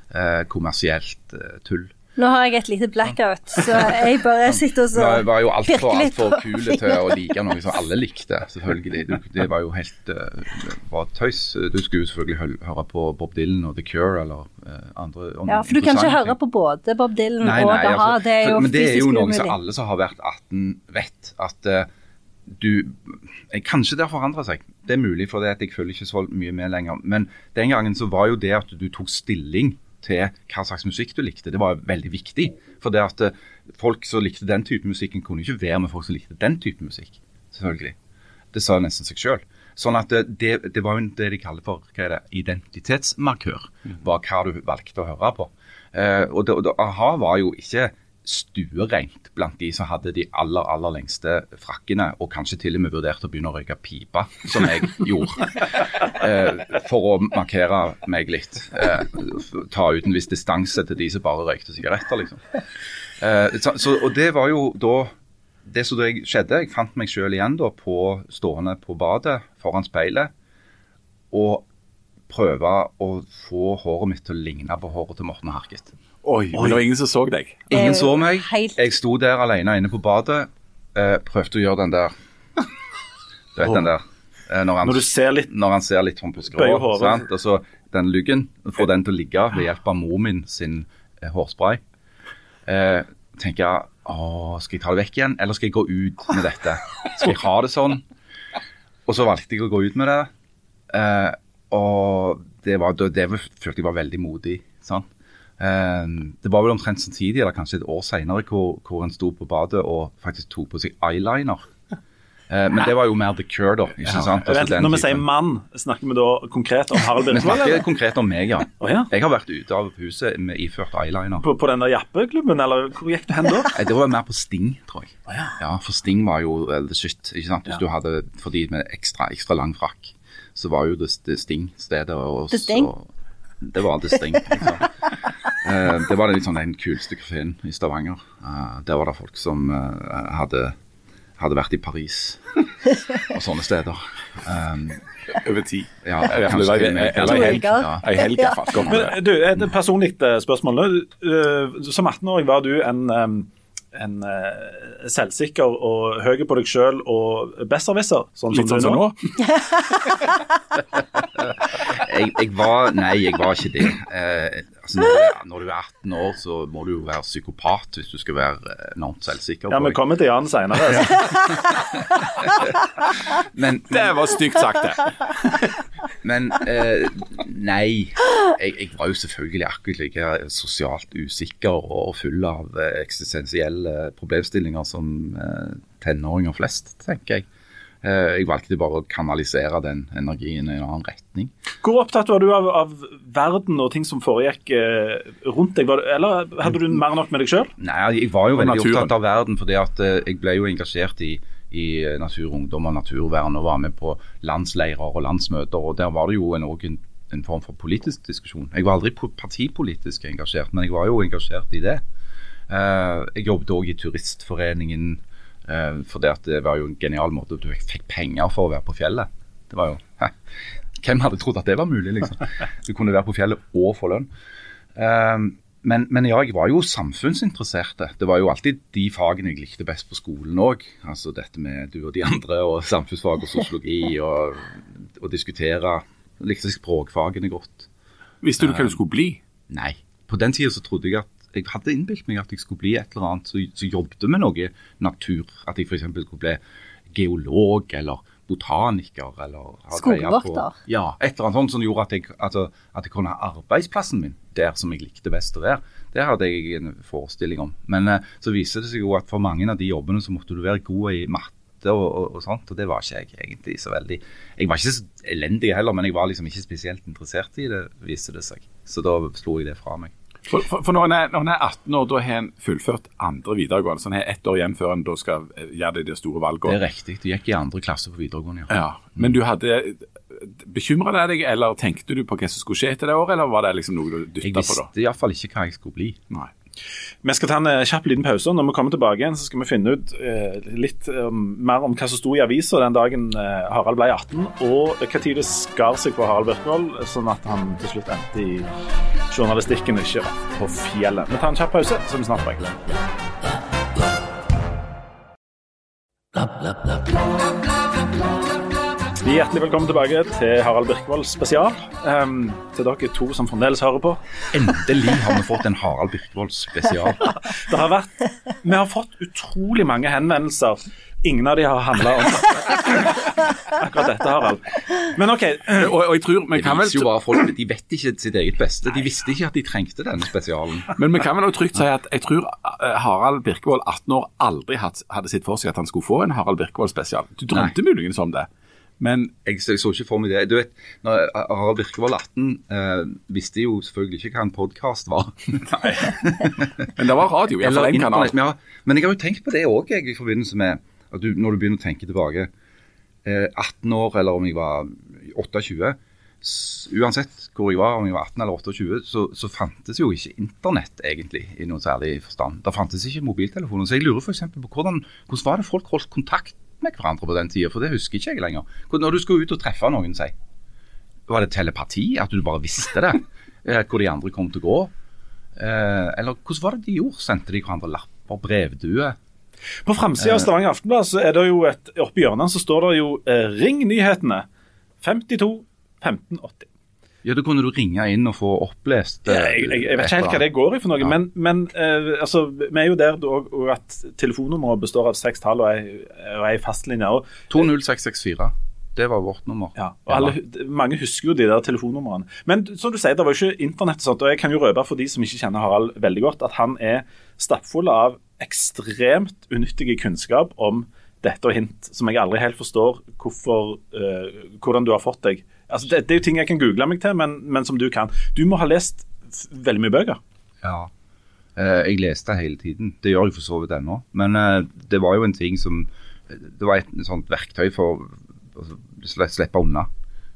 Eh, kommersielt eh, tull. Nå har jeg et lite blackout, så jeg bare sitter og så Det var jo altfor pirker litt alt for kule til å like noe som alle likte, selvfølgelig. Det, det var jo helt uh, var tøys. Du skulle jo selvfølgelig høre på Bob Dylan og The Cure eller uh, andre Ja, for du kan ikke høre på både Bob Dylan Nei, og nei, a-ha. altså, Det er jo for, men det er jo noe som alle som har vært 18 vet. At eh, du eh, Kanskje det har forandret seg. Det er mulig, for det at jeg følger ikke så mye med lenger. Men den gangen så var jo det at du tok stilling til hva slags musikk du likte, det var veldig viktig. For det at eh, folk som likte den type musikken, kunne ikke være med folk som likte den type musikk. Selvfølgelig. Det sa nesten seg sjøl. Sånn at det, det, det var jo det de kaller for det, identitetsmarkør. Var hva du valgte å høre på. Eh, og det, og det, a-ha var jo ikke stuereint blant de som hadde de aller aller lengste frakkene, og kanskje til og med vurderte å begynne å røyke pipa, som jeg gjorde. Eh, for å markere meg litt. Eh, ta ut en viss distanse til de som bare røykte sigaretter, liksom. Eh, så, så, og det var jo da det som da skjedde, jeg fant meg sjøl igjen da på stående på badet foran speilet og prøve å få håret mitt til å ligne på håret til Morten Harket. Oi, men det var ingen som så deg. Ingen Eh, så meg. Jeg sto der alene inne på badet. Eh, prøvde å gjøre den der Du vet den der eh, når, han, Når du ser litt når han ser litt sånn på. Bøyer hodet. sant? Og så den luggen. Få den til å ligge ved hjelp av mor min sin eh, hårspray. Eh, tenker jeg å, skal jeg ta det vekk igjen, eller skal jeg gå ut med dette? Skal jeg ha det sånn? Og så valgte jeg å gå ut med det. Eh, og det, var, det, det følte jeg var veldig modig. sant? Eh, det var vel omtrent samtidig, eller kanskje et år senere, hvor, hvor en sto på badet og faktisk tok på seg eyeliner. Eh, men det var jo mer The Cure, da. ikke sant? Altså, Vent, når vi typen. sier mann, snakker vi da konkret om Harald Vi snakker eller? konkret om meg, ja. Oh, ja. Jeg har vært ute av huset med iført eyeliner. På, på den der jappeklubben, eller hvor gikk du hen da? Det var mer på Sting, tror jeg. ja. For Sting var jo uh, the shit. ikke sant? Hvis Ja. du hadde, For de med ekstra, ekstra lang frakk, så var jo det, det Sting-stedet. og The Sting? så- Det var The Sting. Liksom. Eh, det var liksom, den kuleste kafeen i Stavanger. Eh, der var det folk som eh, hadde, hadde vært i Paris og sånne steder. Um, Over tid. ja, eller i helg. Ja. Ei helg, i fall. Godt med det. Men du, Et personlig eh, spørsmål. Eh, Som 18-åring var du en, en uh, selvsikker og høy på deg sjøl og besserwisser, sånn Litt som sånn du er nå. jeg, jeg var Nei, jeg var ikke det. Eh, altså, når, du er, når du er 18 år, så må du jo være psykopat hvis du skal være eh, enormt selvsikker. Ja, Vi kommer til Jan seinere. Men, Det var stygt sagt, det. men eh, nei. Jeg, jeg var jo selvfølgelig akkurat like sosialt usikker og full av eh, eksistensielle problemstillinger som eh, tenåringer flest, tenker jeg. Eh, jeg valgte bare å kanalisere den energien i en annen retning. Hvor opptatt var du av, av verden og ting som foregikk eh, rundt deg? Var du, eller hadde du mer nok med deg sjøl? Nei, jeg var jo veldig opptatt av verden, fordi eh, jeg ble jo engasjert i, i naturungdom og Naturvern og var med på landsleirer og landsmøter. og Der var det jo en, en, en form for politisk diskusjon. Jeg var aldri partipolitisk engasjert, men jeg var jo engasjert i det. Jeg jobbet òg i Turistforeningen, for det, at det var jo en genial måte at du fikk penger for å være på fjellet. Det var jo, hæ, Hvem hadde trodd at det var mulig? liksom? Du kunne være på fjellet og få lønn. Eh, men, men ja, jeg var jo samfunnsinteresserte. Det var jo alltid de fagene jeg likte best på skolen òg. Altså dette med du og de andre, og samfunnsfag og sosiologi, og å diskutere. Jeg likte språkfagene godt. Visste du hva du skulle bli? Nei. På den tida så trodde jeg at jeg hadde innbilt meg at jeg skulle bli et eller annet som jobbet med noe natur. At jeg f.eks. skulle bli geolog eller botaniker eller Skogvokter. Ja, et eller annet sånt som gjorde at jeg, altså, at jeg kunne ha arbeidsplassen min der som jeg likte best å være. Det hadde jeg en forestilling om. Men eh, så viser det seg jo at for mange av de jobbene så måtte du være god i matte og, og, og sånt, og det var ikke jeg egentlig så veldig Jeg var ikke så elendig heller, men jeg var liksom ikke spesielt interessert i det, viste det seg. Så da slo jeg det fra meg. For, for, for når en er, når en er 18 år, da har en fullført andre videregående. Så en har ett år igjen før en da skal gjøre gjøre de, de store Det er riktig. Du gikk i andre klasse på videregående, ja. Ja. Men du hadde Bekymra det deg, eller tenkte du på hva som skulle skje etter det året, eller var det liksom noe du Jeg dytta på da? visste iallfall ikke hva jeg skulle bli. Nei. Vi skal ta en eh, kjapp liten pause. Når vi kommer tilbake igjen, så skal vi finne ut eh, litt eh, mer om hva som sto i avisa den dagen Harald ble 18, og hva tid det skar seg på Harald Birkvold, sånn at han til slutt endte i journalistikken ikke på fjellet. Vi tar en kjapp pause, så er vi snart tilbake. Hjertelig velkommen tilbake til Harald Birkvold spesial. Um, til dere to som fremdeles hører på. Endelig har vi fått en Harald Birkvold spesial. Det har vært, vi har fått utrolig mange henvendelser. Ingen av de har handla om akkurat dette, Harald. Men OK. Og, og jeg tror vi kan vel jo bare folk, De vet ikke sitt eget beste. De visste ikke at de trengte denne spesialen. Men vi kan vel trygt si at jeg tror eh, Harald Birkevold, 18 år, aldri hadde sett for seg at han skulle få en Harald Birkevold spesial. Du drømte muligens om det, men Jeg, jeg så ikke for meg det. Du vet, når Harald Birkevold 18 eh, visste jo selvfølgelig ikke hva en podkast var. Men det var radio, iallfall Eller en kanal. Ja, men jeg har jo tenkt på det òg, i forbindelse med at du, når du begynner å tenke tilbake. Eh, 18 år, eller om jeg var 28 Uansett hvor jeg var, om jeg var 18 eller 28, så, så fantes jo ikke internett egentlig i noen særlig forstand. Det fantes ikke mobiltelefoner. Så jeg lurer f.eks. på hvordan, hvordan var det folk holdt kontakt med hverandre på den tida, for det husker ikke jeg lenger. Når du skulle ut og treffe noen, si. Var det telepati? At du bare visste det? Eh, Hvor de andre kom til å gå? Eh, eller hvordan var det de gjorde? Sendte de hverandre lapper, brevduer? På framsida av Stavanger Aftenblad så er det jo et oppe i hjørnet så står det jo eh, 'Ring nyhetene'. 52 1580. Ja, da kunne du ringe inn og få opplest ja, Jeg, jeg, jeg vet ikke helt hva det går i for noe, Ja. men, men uh, altså, vi er jo der og, og at telefonnummeret består av seks tall og ei, og ei fastlinje. 20664. Det var vårt nummer. ja, og alle, mange husker jo de der telefonnumrene. Men som du sier, det var jo ikke internett, og sånt, og jeg kan jo røpe for de som ikke kjenner Harald veldig godt, at han er stappfull av ekstremt unyttig kunnskap om dette og hint som jeg aldri helt forstår hvorfor, uh, hvordan du har fått deg. Altså, det, det er jo ting jeg kan google meg til, men, men som du kan. Du må ha lest veldig mye bøker. Ja. Eh, jeg leste hele tiden. Det gjør jeg for så vidt ennå. Men eh, det var jo en ting som Det var et sånt verktøy for å slippe unna.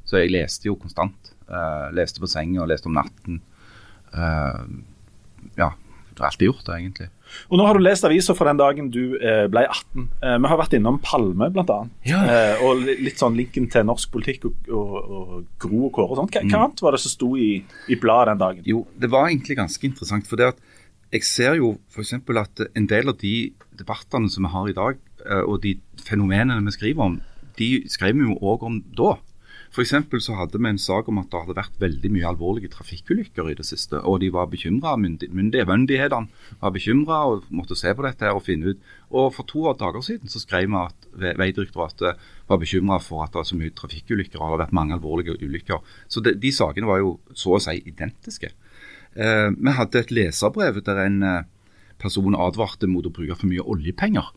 Så jeg leste jo konstant. Eh, leste på senga, leste om natten. Ja. Har alltid gjort det, egentlig. Og nå har du lest aviser fra den dagen du eh, ble 18. Eh, vi har vært innom Palme, bl.a. Ja. Eh, og litt sånn linken til norsk politikk og, og, og Gro og Kåre og sånt. Hva, hva annet var det som sto i, i bladet den dagen? Jo, det var egentlig ganske interessant. For det at jeg ser jo f.eks. at en del av de debattene som vi har i dag, og de fenomenene vi skriver om, de skrev vi jo òg om da. F.eks. så hadde vi en sak om at det hadde vært veldig mye alvorlige trafikkulykker i det siste. Og de var bekymra, myndighetene var bekymra og måtte se på dette her og finne ut. Og for to dager siden så skrev vi at Ve- Vegdirektoratet var bekymra for at det var så mye trafikkulykker og det har vært mange alvorlige ulykker. Så de, de sakene var jo så å si identiske. Eh, vi hadde et leserbrev der en eh, person advarte mot å bruke for mye oljepenger.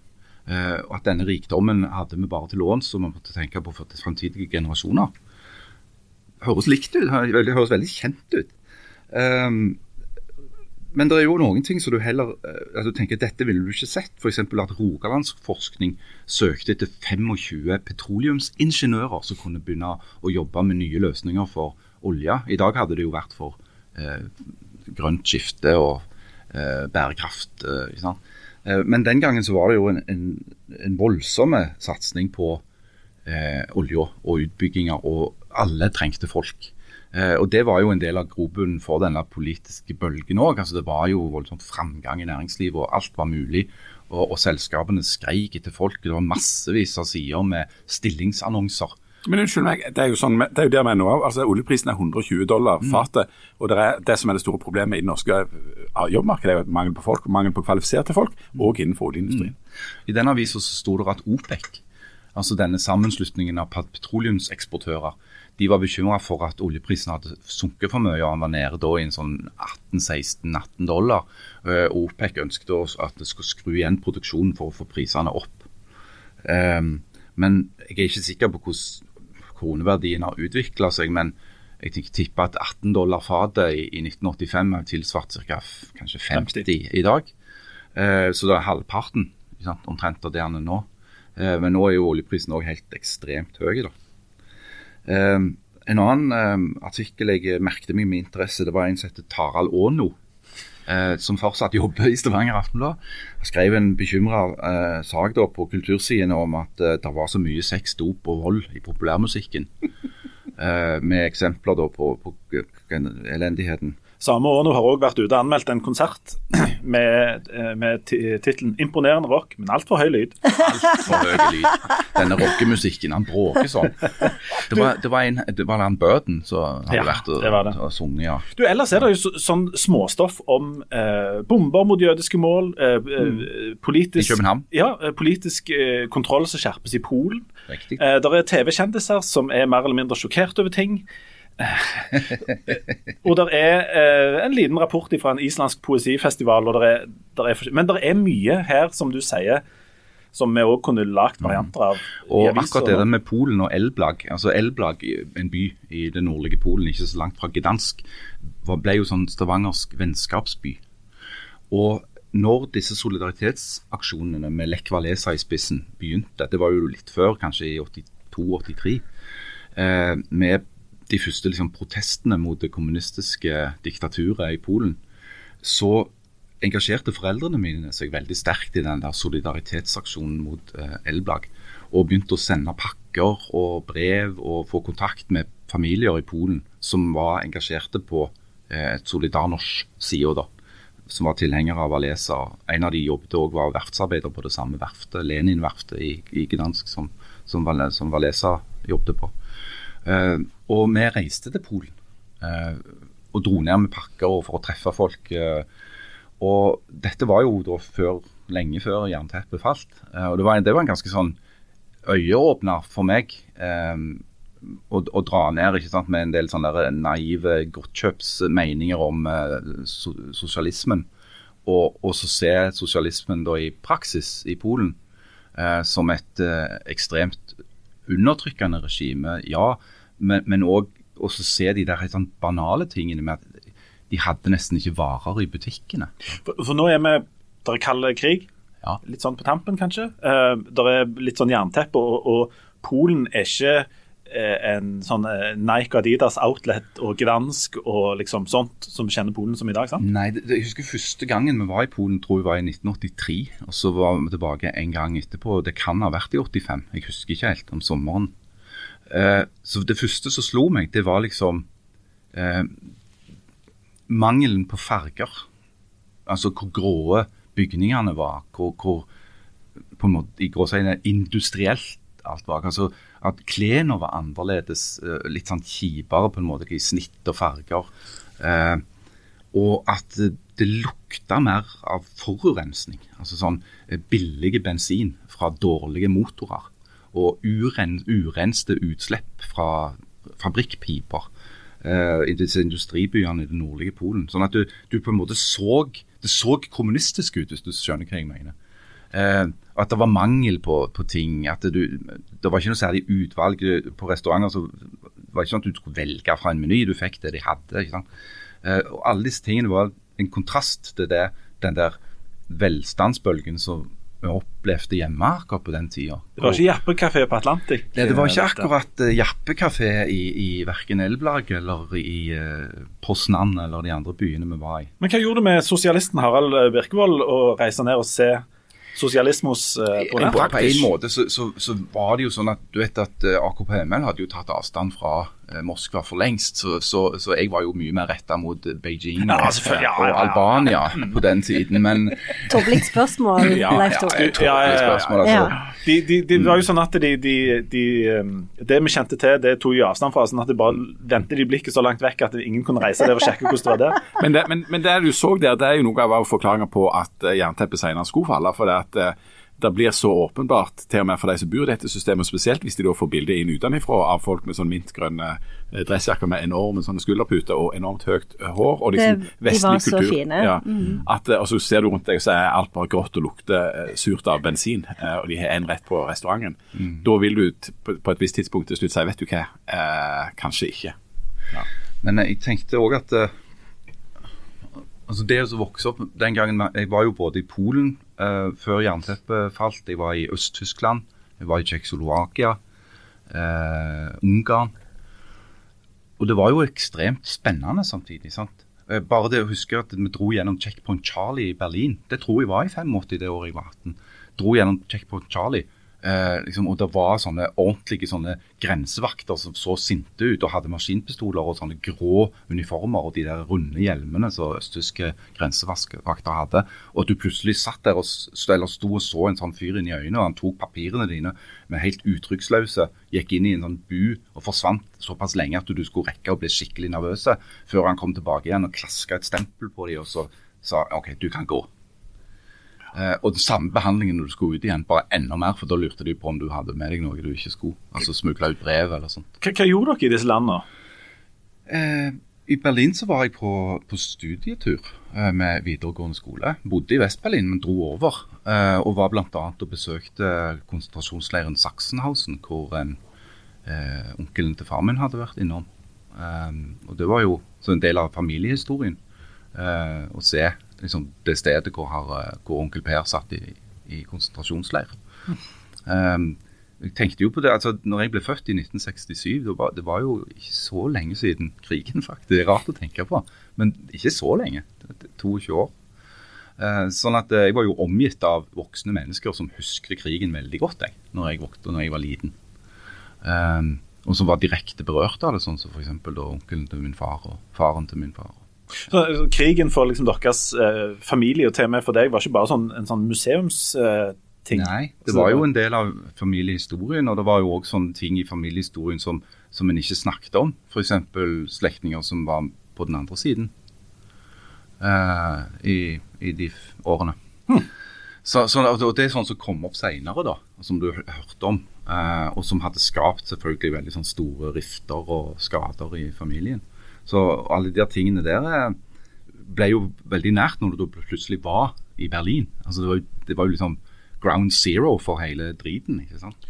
Eh, og at denne rikdommen hadde vi bare til låns, og vi måtte tenke på for fremtidige generasjoner. Høres likt ut, det høres veldig kjent ut. Um, men det er jo noen ting som du heller eh, at du tenker dette ville du ikke sett. F.eks. at Rogalandsforskning søkte etter 25 petroleumsingeniører som kunne begynne å jobbe med nye løsninger for olje. I dag hadde det jo vært for eh, grønt skifte og eh, bærekraft. Eh? Eh, men den gangen så var det jo en, en, en voldsom satsing på eh, olja og utbygginger, og alle trengte folk. Eh, og Det var jo en del av grobunnen for denne politiske bølgen òg. Altså, det var jo voldsomt framgang i næringslivet, og alt var mulig. Og, og selskapene skreik etter folk. Det var massevis av sider med stillingsannonser. Men unnskyld meg, det er jo sånn, det er jo der vi er nå. altså Oljeprisen er 120 dollar fatet. og det, er, det som er det store problemet i det norske eh, jobbmarkedet, er jo mangel på folk, mangel på kvalifiserte folk, og innenfor oljeindustrien. I den avisa sto det at OPEC, altså denne sammenslutningen av petroleumseksportører, de var bekymra for at oljeprisen hadde sunket for mye. og Han var nede da i en sånn 18-16-18 dollar. Eh, og OPEC ønsket at det skulle skru igjen produksjonen for å få prisene opp. Um, men jeg er ikke sikker på hvordan kroneverdien har utvikla seg. Men jeg tipper at 18 dollar fatet i, i 1985 har tilsvart ca. kanskje 50 i dag. Eh, så det er halvparten omtrent av det han er nå. Eh, men nå er jo oljeprisen òg helt ekstremt høy. da. Eh, en annen eh, artikkel jeg merket meg med interesse, det var en som heter Tarald Aano. Eh, som fortsatt jobber i Stavanger Aftenblad. Skrev en bekymra sak da på kultursidene om at det var så mye sex, dop og vold i populærmusikken. Eh, med eksempler da på, på elendigheten. Samme år nå har òg vært ute og anmeldt en konsert med, eh, med tittelen 'Imponerende rock, men altfor høy lyd'. Altfor høy lyd. Denne rockemusikken, han bråker sånn. Det var, det var, en, det var han Burden som hadde Ja, vært og, det var det. og sunget, ja. Du, Ellers er det jo så, sånn småstoff om eh, bomber mot jødiske mål, eh, mm. politisk, I København. Ja, eh, politisk eh, kontroll som skjerpes i Polen. Riktig. Eh, der er TV-kjendiser som er mer eller mindre sjokkert over ting. Og det er eh, en liten rapport fra en islandsk poesifestival. Og der er, der er, men det er mye her, som du sier, som vi òg kunne lagt varianter av. Og aviser. akkurat det der med Polen og Elblag, altså Elblag, en by i det nordlige Polen, ikke så langt fra Gdansk, ble jo sånn stavangersk vennskapsby. Og når disse solidaritetsaksjonene med Lech Walesa i spissen begynte, det var jo litt før, kanskje i 82-83, eh, med de første liksom, protestene mot det kommunistiske diktaturet i Polen, så engasjerte foreldrene mine seg veldig sterkt i den der solidaritetsaksjonen mot eh, Elblag. Og begynte å sende pakker og brev og få kontakt med familier i Polen som var engasjerte på eh, Solidarnosj-sida, da. Som var tilhengere av Alesa. En av de jobbet òg var verftsarbeider på det samme verftet, Lenin-verftet i, i Gdansk, som, som, som Valesa jobbet på. Eh, og vi reiste til Polen eh, og dro ned med pakker for å treffe folk. eh, og dette var jo da før, lenge før jernteppet falt. Eh, og det var, en, det var en ganske sånn øyeåpner for meg eh, å, å dra ned ikke sant, med en del sånne naive godtkjøpsmeninger om eh, so, sosialismen. Og, og så se sosialismen da i praksis i Polen. eh, som et ekstremt undertrykkende regime, ja. Men òg å se de der helt sånn banale tingene med at de hadde nesten ikke varer i butikkene. For, for nå er vi Der kaller kald krig. Ja. Litt sånn på tampen, kanskje. Uh, der er litt sånn jernteppe, og, og Polen er ikke uh, en sånn uh, Nike Adidas outlet og gdansk og liksom sånt som kjenner Polen som i dag, sant? Nei, det, det, jeg husker første gangen vi var i Polen, tror jeg var i 1983. Og så var vi tilbake en gang etterpå. Det kan ha vært i 85, jeg husker ikke helt, om sommeren. Så det første som slo meg, det var liksom mangelen på farger. Altså hvor gråe bygningene var. Hvor, hvor på en måte, i gråseiene industrielt alt var. Altså At klærne var annerledes, eh, litt sånn kjipere på en måte i snitt og farger. Eh, og at det lukta mer av forurensning. Altså sånn eh, billig bensin fra dårlige motorer. Og uren, urenste utslipp fra fabrikkpiper uh, i disse industribyene i det nordlige Polen. Sånn at du, du, på en måte så Det så kommunistisk ut, hvis du skjønner hva jeg mener. Uh, at det var mangel på, på ting. at du, Det var ikke noe særlig utvalg på restauranter. så Det var ikke sånn at du skulle velge fra en meny, du fikk det de hadde. ikke sant? Uh, og Alle disse tingene var en kontrast til det, den der velstandsbølgen som vi opplevde hjemme akkurat på den tida. Det var ikke jappekafé på Atlantic? Nei, det var ikke akkurat uh, jappekafé i, i verken Elblag eller i uh, Poznan eller de andre byene vi var i. Men hva gjorde det med sosialisten Harald Birkevold å reise ned og se sosialismos uh, på? På, på en måte så, så, så, var det jo sånn at du vet at uh, AKP-ML hadde jo tatt avstand fra Moskva for lengst, så, så, så, jeg var jo mye mer retta mot Beijing ja, og, ja, og, Albania på den tiden, men Tåpelig spørsmål, Leif Tore. Det De, de, de, var jo sånn at de, um, Det vi kjente til, det tok jo avstand fra. sånn at de bare vendte de blikket så langt vekk at ingen kunne reise der og sjekke hvordan det var der. Men det, men, men det du så der, det er jo noe av forklaringa på at jernteppet senere skulle falle. for det at eh, det blir så åpenbart, til og med for de som bor i dette systemet, spesielt hvis de da får bilde inn utenfra av folk med sånn mintgrønne eh, dressjakker med enorme sånne skulderputer og enormt høyt eh, hår. og liksom det, vestlig kultur. De var så fine. Ja, mm. at, og så ser du rundt deg, så er alt bare grått og lukter surt av bensin, og de har en rett på restauranten. Mm. Da vil du på et visst tidspunkt til slutt si vet du hva, eh, kanskje ikke. Ja. Men jeg tenkte òg at altså Det å vokse opp den gangen Jeg var jo både i Polen uh, før jernteppet falt. Jeg var i Øst-Tyskland. Jeg var i Tsjekkoslovakia. Uh, Ungarn. Og det var jo ekstremt spennende samtidig. sant? Uh, bare det å huske at vi dro gjennom Checkpoint Charlie i Berlin. Det tror jeg var i 85 det året jeg var 18. Dro gjennom Checkpoint Charlie. Eh, liksom, og det var sånne ordentlige sånne grensevakter som så sinte ut og hadde maskinpistoler og sånne grå uniformer og de der runde hjelmene som østtyske grensevakter hadde. Og at du plutselig satt der og, eller sto og så en sånn fyr inn i øynene, og han tok papirene dine med helt uttrykksløse, gikk inn i en sånn bu og forsvant såpass lenge at du skulle rekke å bli skikkelig nervøse, før han kom tilbake igjen og klaska et stempel på dem og så sa OK, du kan gå. Eh, og den samme behandlingen når du skulle ut igjen, bare enda mer, for da lurte de på om du hadde med deg noe du ikke skulle. Altså smugla ut brev eller sånt. Hva, hva, gjorde dere i disse landene? Eh, I Berlin så var jeg på, på studietur eh, med videregående skole. Bodde i Vest-Berlin, men dro over. Eh, og var bl.a. og besøkte konsentrasjonsleiren Sachsenhausen, hvor eh, onkelen til far min hadde vært innom. Eh, og det var jo en del av familiehistorien å se liksom det stedet hvor, har, eh, hvor, onkel Per satt i, i konsentrasjonsleir. Um, jeg tenkte jo på det, altså når jeg ble født i 1967, det var, det var, jo ikke så lenge siden krigen, faktisk. Det er rart å tenke på, men ikke så lenge. 22 år. Uh, sånn at uh, Jeg var jo omgitt av voksne mennesker som husker krigen veldig godt jeg, når jeg, vokte, når jeg var liten. Um, og som var direkte berørt av det, sånn som f.eks. onkelen til min far og faren til min far. Så, krigen for liksom deres eh, familie og til og med for deg var ikke bare sånn, en sånn museumsting? Eh, Nei, det var jo en del av familiehistorien, og det var jo òg sånne ting i familiehistorien som, som en ikke snakket om. F.eks. slektninger som var på den andre siden eh, i, i, de årene. Hmm. Så, så, og Det er sånn som kom opp seinere, som du hørte om. Eh, og som hadde skapt selvfølgelig veldig sånn store rifter og skader i familien. Så alle de tingene der eh, ble jo veldig nært når du plutselig var i Berlin. Altså det var det var jo liksom ground zero for hele driten. ikke sant?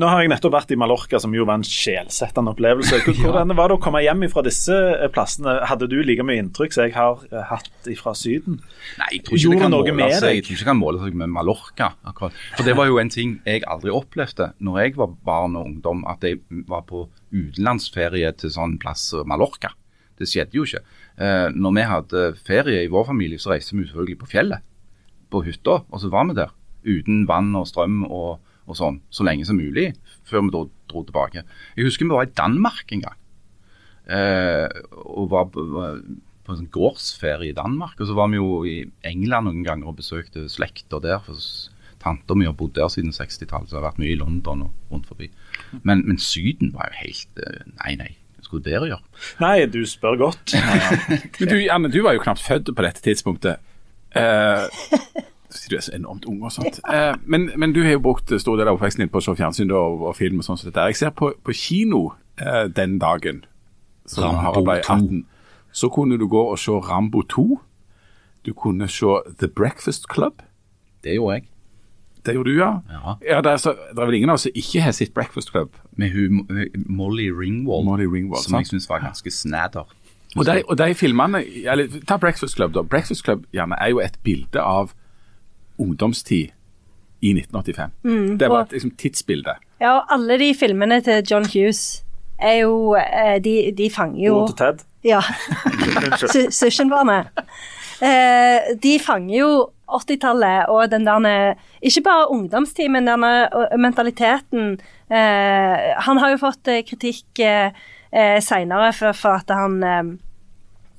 Nå har jeg nettopp vært i Mallorca, som jo var en sjelsettende opplevelse. Hvordan var det å komme hjem fra disse eh, plassene? Hadde du like mye inntrykk som jeg har eh, hatt fra Syden? Nei, jeg tror ikke det kan måle seg, jeg tror ikke det kan måle seg med Mallorca. akkurat. For Det var jo en ting jeg aldri opplevde når jeg var barn og ungdom, at jeg var på utenlandsferie til sånn plass Mallorca. Det skjedde jo ikke. Eh, når vi hadde ferie i vår familie, så reiste vi selvfølgelig på fjellet, på hytta, og så var vi der. Uten vann og strøm og, og sånn, så lenge som mulig, før vi da dro tilbake. Jeg husker vi var i Danmark en gang. Eh, og var, var på en sånn gårdsferie i Danmark. Og så var vi jo i England noen ganger og besøkte slekter der. for Tanta mi har bodd der siden 60-tallet, så jeg har vært mye i London og rundt forbi. Men, men Syden var jo helt eh, Nei, nei. Skulle dere gjøre? Nei, du spør godt. Men du, Janne, du var jo knapt født på dette tidspunktet. Uh, du er så enormt ung og sånt. Uh, men, men du har jo brukt stor del av oppveksten din på å se fjernsyn og, og film og sånn som dette. Jeg ser på, på kino uh, den dagen som Rambo ble 2. 18, så kunne du gå og se Rambo 2. Du kunne se The Breakfast Club. Det gjorde jeg. Det gjorde du, ja? Ja. det, er så, det er vel ingen av oss som ikke har sett Breakfast Club. Med hun, Molly Ringwald, Molly Ringwald, som jeg sant? syns var ganske snadder. Og de, og de filmene eller, Ta Breakfast Club, da. Breakfast Club gjerne, er jo et bilde av ungdomstid i 1985. det var et liksom, tidsbilde. Ja, og alle de filmene til John Hughes er jo eh, De, de fanger jo Bror til Ted. Ja. Sushenbarnet. Eh, de fanger jo 80-tallet og den der Ikke bare ungdomstid, men denne eh, mentaliteten. Eh, han har jo fått eh, kritikk eh, eh, seinere for, for at han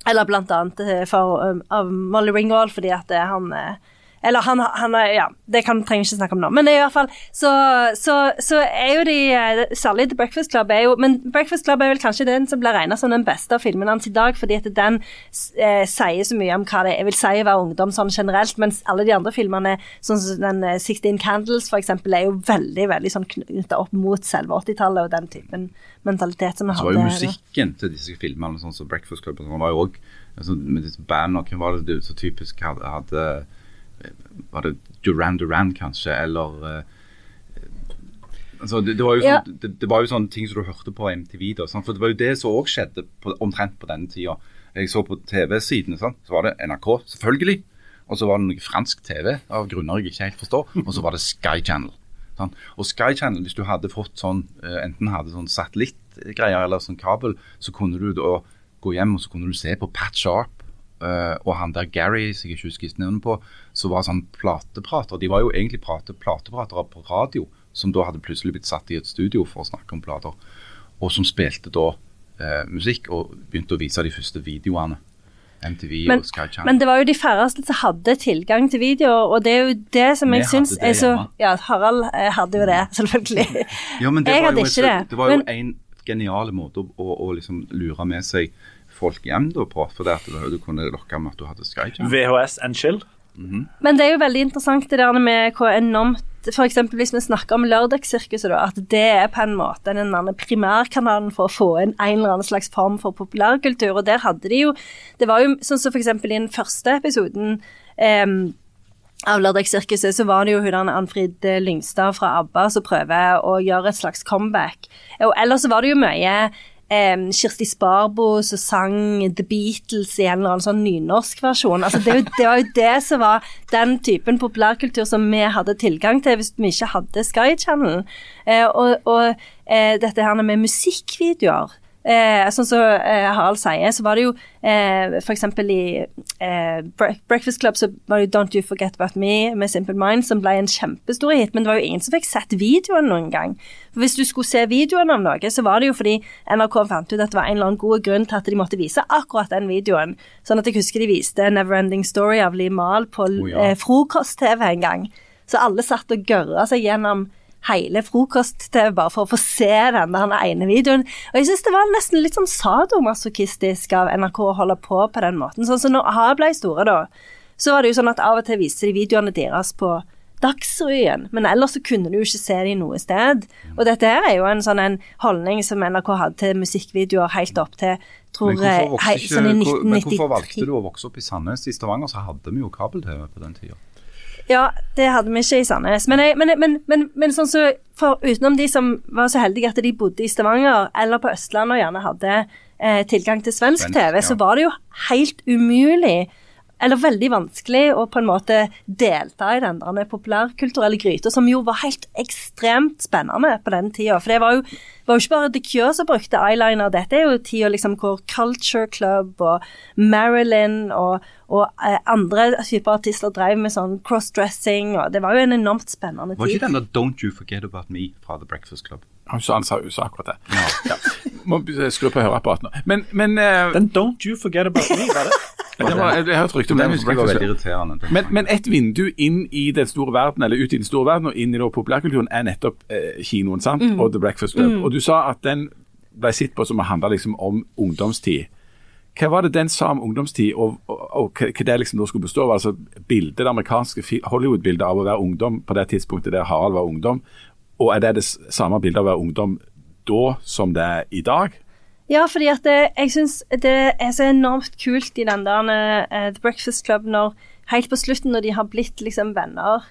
Eller blant annet for, av Molly Ringwald fordi at han eh, eller han, han er, ja, det kan, trenger vi ikke snakke om nå. Men i hvert fall, så, så, så er jo de eh, Særlig The Breakfast Club er jo Men Breakfast Club er vel kanskje den som blir regna som den beste av filmene hans i dag, fordi at den eh, sier så mye om hva det jeg vil si å være ungdom sånn generelt, mens alle de andre filmene, sånn som den eh, 16 Candles for eksempel, er jo veldig veldig sånn knytta opp mot selve 80-tallet og den typen mentalitet som vi Så var jo hadde. musikken til disse filmene, sånn som Breakfast Club, og sånn, var jo også, altså, med disse bandene, hvem var det du så typisk hadde, hadde Var det Duran Duran, kanskje, eller eh, altså, det, det, var jo sånn, det, det var jo sånne ting som du hørte på MTV. Da, sant? For det var jo det som òg skjedde på, omtrent på denne tida. Jeg så på TV-sidene, så var det NRK, selvfølgelig. Og så var det noe fransk TV, av grunner jeg ikke helt forstår. Og så var det Sky Channel. Sant? Og Sky Channel, hvis du hadde fått sånn, eh, enten hadde sånn satellittgreier eller sånn kabel, så kunne du da gå hjem og så kunne du se på Pat Sharp og han der Gary, som jeg ikke husker navnet på, som var sånn plateprater. De var jo egentlig plate, platepratere på radio, som da hadde plutselig blitt satt i et studio for å snakke om plater, og som spilte da eh, musikk og begynte å vise de første videoene. MTV Men, og Sky Channel. men det var jo de færreste som hadde tilgang til videoer, og det er jo det som Vi jeg syns er så hjemme. Ja, Harald eh, hadde jo det, selvfølgelig. Ja, men det jeg var hadde ikke det. Det var jo men, en genial måte å, å, å liksom lure med seg folk hjem da på, for det at du kunne lokke med at du hadde Skype. VHS and chill. men det er jo veldig interessant det der med hvor enormt eksempel hvis vi snakker om Lørdagssirkuset, da, at det er på en måte den andre primærkanalen for å få inn en eller annen slags form for populærkultur. Og der hadde de jo Det var jo sånn som eksempel i den første episoden em, av Lørdagssirkuset så var det jo hun der Anfrid Lyngstad fra ABBA som prøver å gjøre et slags comeback. Og ellers så var det jo mye em, Kirsti Sparbo som sang The Beatles i en eller annen sånn nynorskversjon. Altså, det, det var jo det som var den typen populærkultur som vi hadde tilgang til hvis vi ikke hadde Sky Channel. Eh, og og eh, dette her med musikkvideoer Eh, sånn som eh, Harald sier, så var det jo eh, f.eks. i eh, Breakfast Club så var det jo Don't You Forget About Me med Simple Minds som ble en kjempestor hit, men det var jo ingen som fikk sett videoen noen gang. For Hvis du skulle se videoen av noe, så var det jo fordi NRK fant ut at det var en eller annen god grunn til at de måtte vise akkurat den videoen. Sånn at jeg husker de viste Neverending Story av Lee Mal på oh, ja. eh, frokost-TV en gang. Så alle satt og gørra seg gjennom hele frokost-TV bare for å få se den der ene videoen. Og jeg syns det var nesten litt sånn sadomasochistisk av NRK å holde på på den måten. Sånn som når A ble store, da, så var det jo sånn at av og til viste de videoene deres på Dagsrevyen, men ellers så kunne du jo ikke se dem noe sted. Og dette her er jo en sånn en holdning som NRK hadde til musikkvideoer helt opp til tror Men jeg, hvorfor, hei, sånn i ikke, hvor, men hvorfor valgte du å vokse opp i Sandnes? I Stavanger så hadde vi jo kabel-TV på den tida. Ja, det hadde vi ikke i Sandnes. Men, jeg, men, men, men, men sånn så, utenom de som var så heldige at de bodde i Stavanger eller på Østlandet og gjerne hadde eh, tilgang til svensk, Svensk, TV, ja. så var det jo helt umulig eller veldig vanskelig å på en måte delta i den der populærkulturelle gryta, som jo var helt ekstremt spennende på den tida. For det var jo, var jo ikke bare The Cure som brukte eyeliner, dette er jo tida liksom hvor Culture Club og Marilyn og, og eh, andre typer artister drev med sånn crossdressing, og det var jo en enormt spennende tid. Var ikke den der 'Don't You Forget About Me' fra The Breakfast Club? Han sa, han sa, sa akkurat det. Ja. Må skru på høreapparatet nå. Men, men uh, Den Don't You Forget About Me, var det? det var, jeg, jeg har et rykte om husker jeg var veldig irriterende. Men, men et vindu inn i den store verden, eller ut i den store verden og inn i populærkulturen, er nettopp eh, kinoen sant? og The Breakfast Club. Og du sa at den ble sett på som å handle liksom om ungdomstid. Hva var det den sa om ungdomstid, og, og, og hva hva det liksom da skulle bestå av? Altså bildet, det amerikanske Hollywood-bildet av å være ungdom på det tidspunktet der Harald var ungdom, og er det det samme bildet av å være ungdom da som det er i dag? Ja, fordi at det, jeg syns det er så enormt kult i den der uh, The Breakfast Club når helt på slutten, når de har blitt liksom venner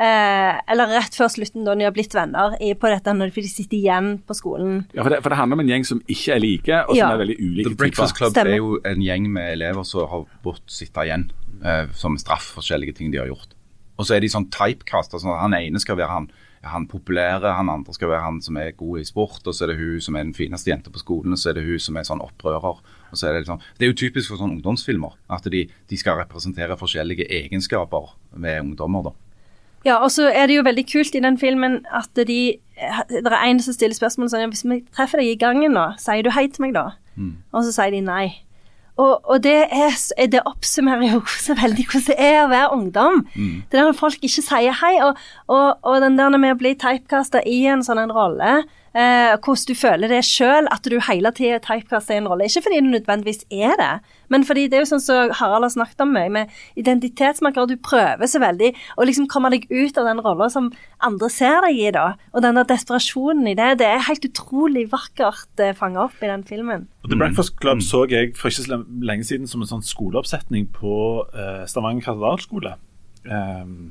eh, Eller rett før slutten, da de har blitt venner i, på dette når de sitter igjen på skolen. Ja, for det, for det handler om en gjeng som ikke er like, og som Ja. er veldig ulike typer. The Breakfast Club Stemmer. er jo en gjeng med elever som har måttet sitte igjen eh, som straff for forskjellige ting de har gjort. Og så er de sånn typecast. Altså han ene skal være han, han populære, han andre skal være han som er god i sport, og så er det hun som er den fineste jenta på skolen, og så er det hun som er sånn opprører. Og så er Det liksom, det er jo typisk for sånne ungdomsfilmer, at de, de skal representere forskjellige egenskaper ved ungdommer. da. Ja, og så er det jo veldig kult i den filmen at de Det er en som stiller spørsmål sånn Hvis vi treffer deg i gangen nå, sier du hei til meg da? Og så sier de nei. Og, og det, er, det oppsummerer jo så veldig hvordan det er å være ungdom. Det der når folk ikke sier hei, og, og, og den der med å bli typecasta i en sånn en rolle, eh, hvordan du føler det sjøl, at du hele tida typecaster en rolle. Ikke fordi du nødvendigvis er det, men fordi det er jo sånn som Harald har snakket om meg, med identitetsmarkører. Du prøver så veldig å liksom komme deg ut av den rolla som andre ser deg i, da. Og den der desperasjonen i det, det er helt utrolig vakkert eh, fanga opp i den filmen. The Breakfast Club så jeg for ikke så lenge siden som en sånn skoleoppsetning på eh, Stavanger katedralskole. Um,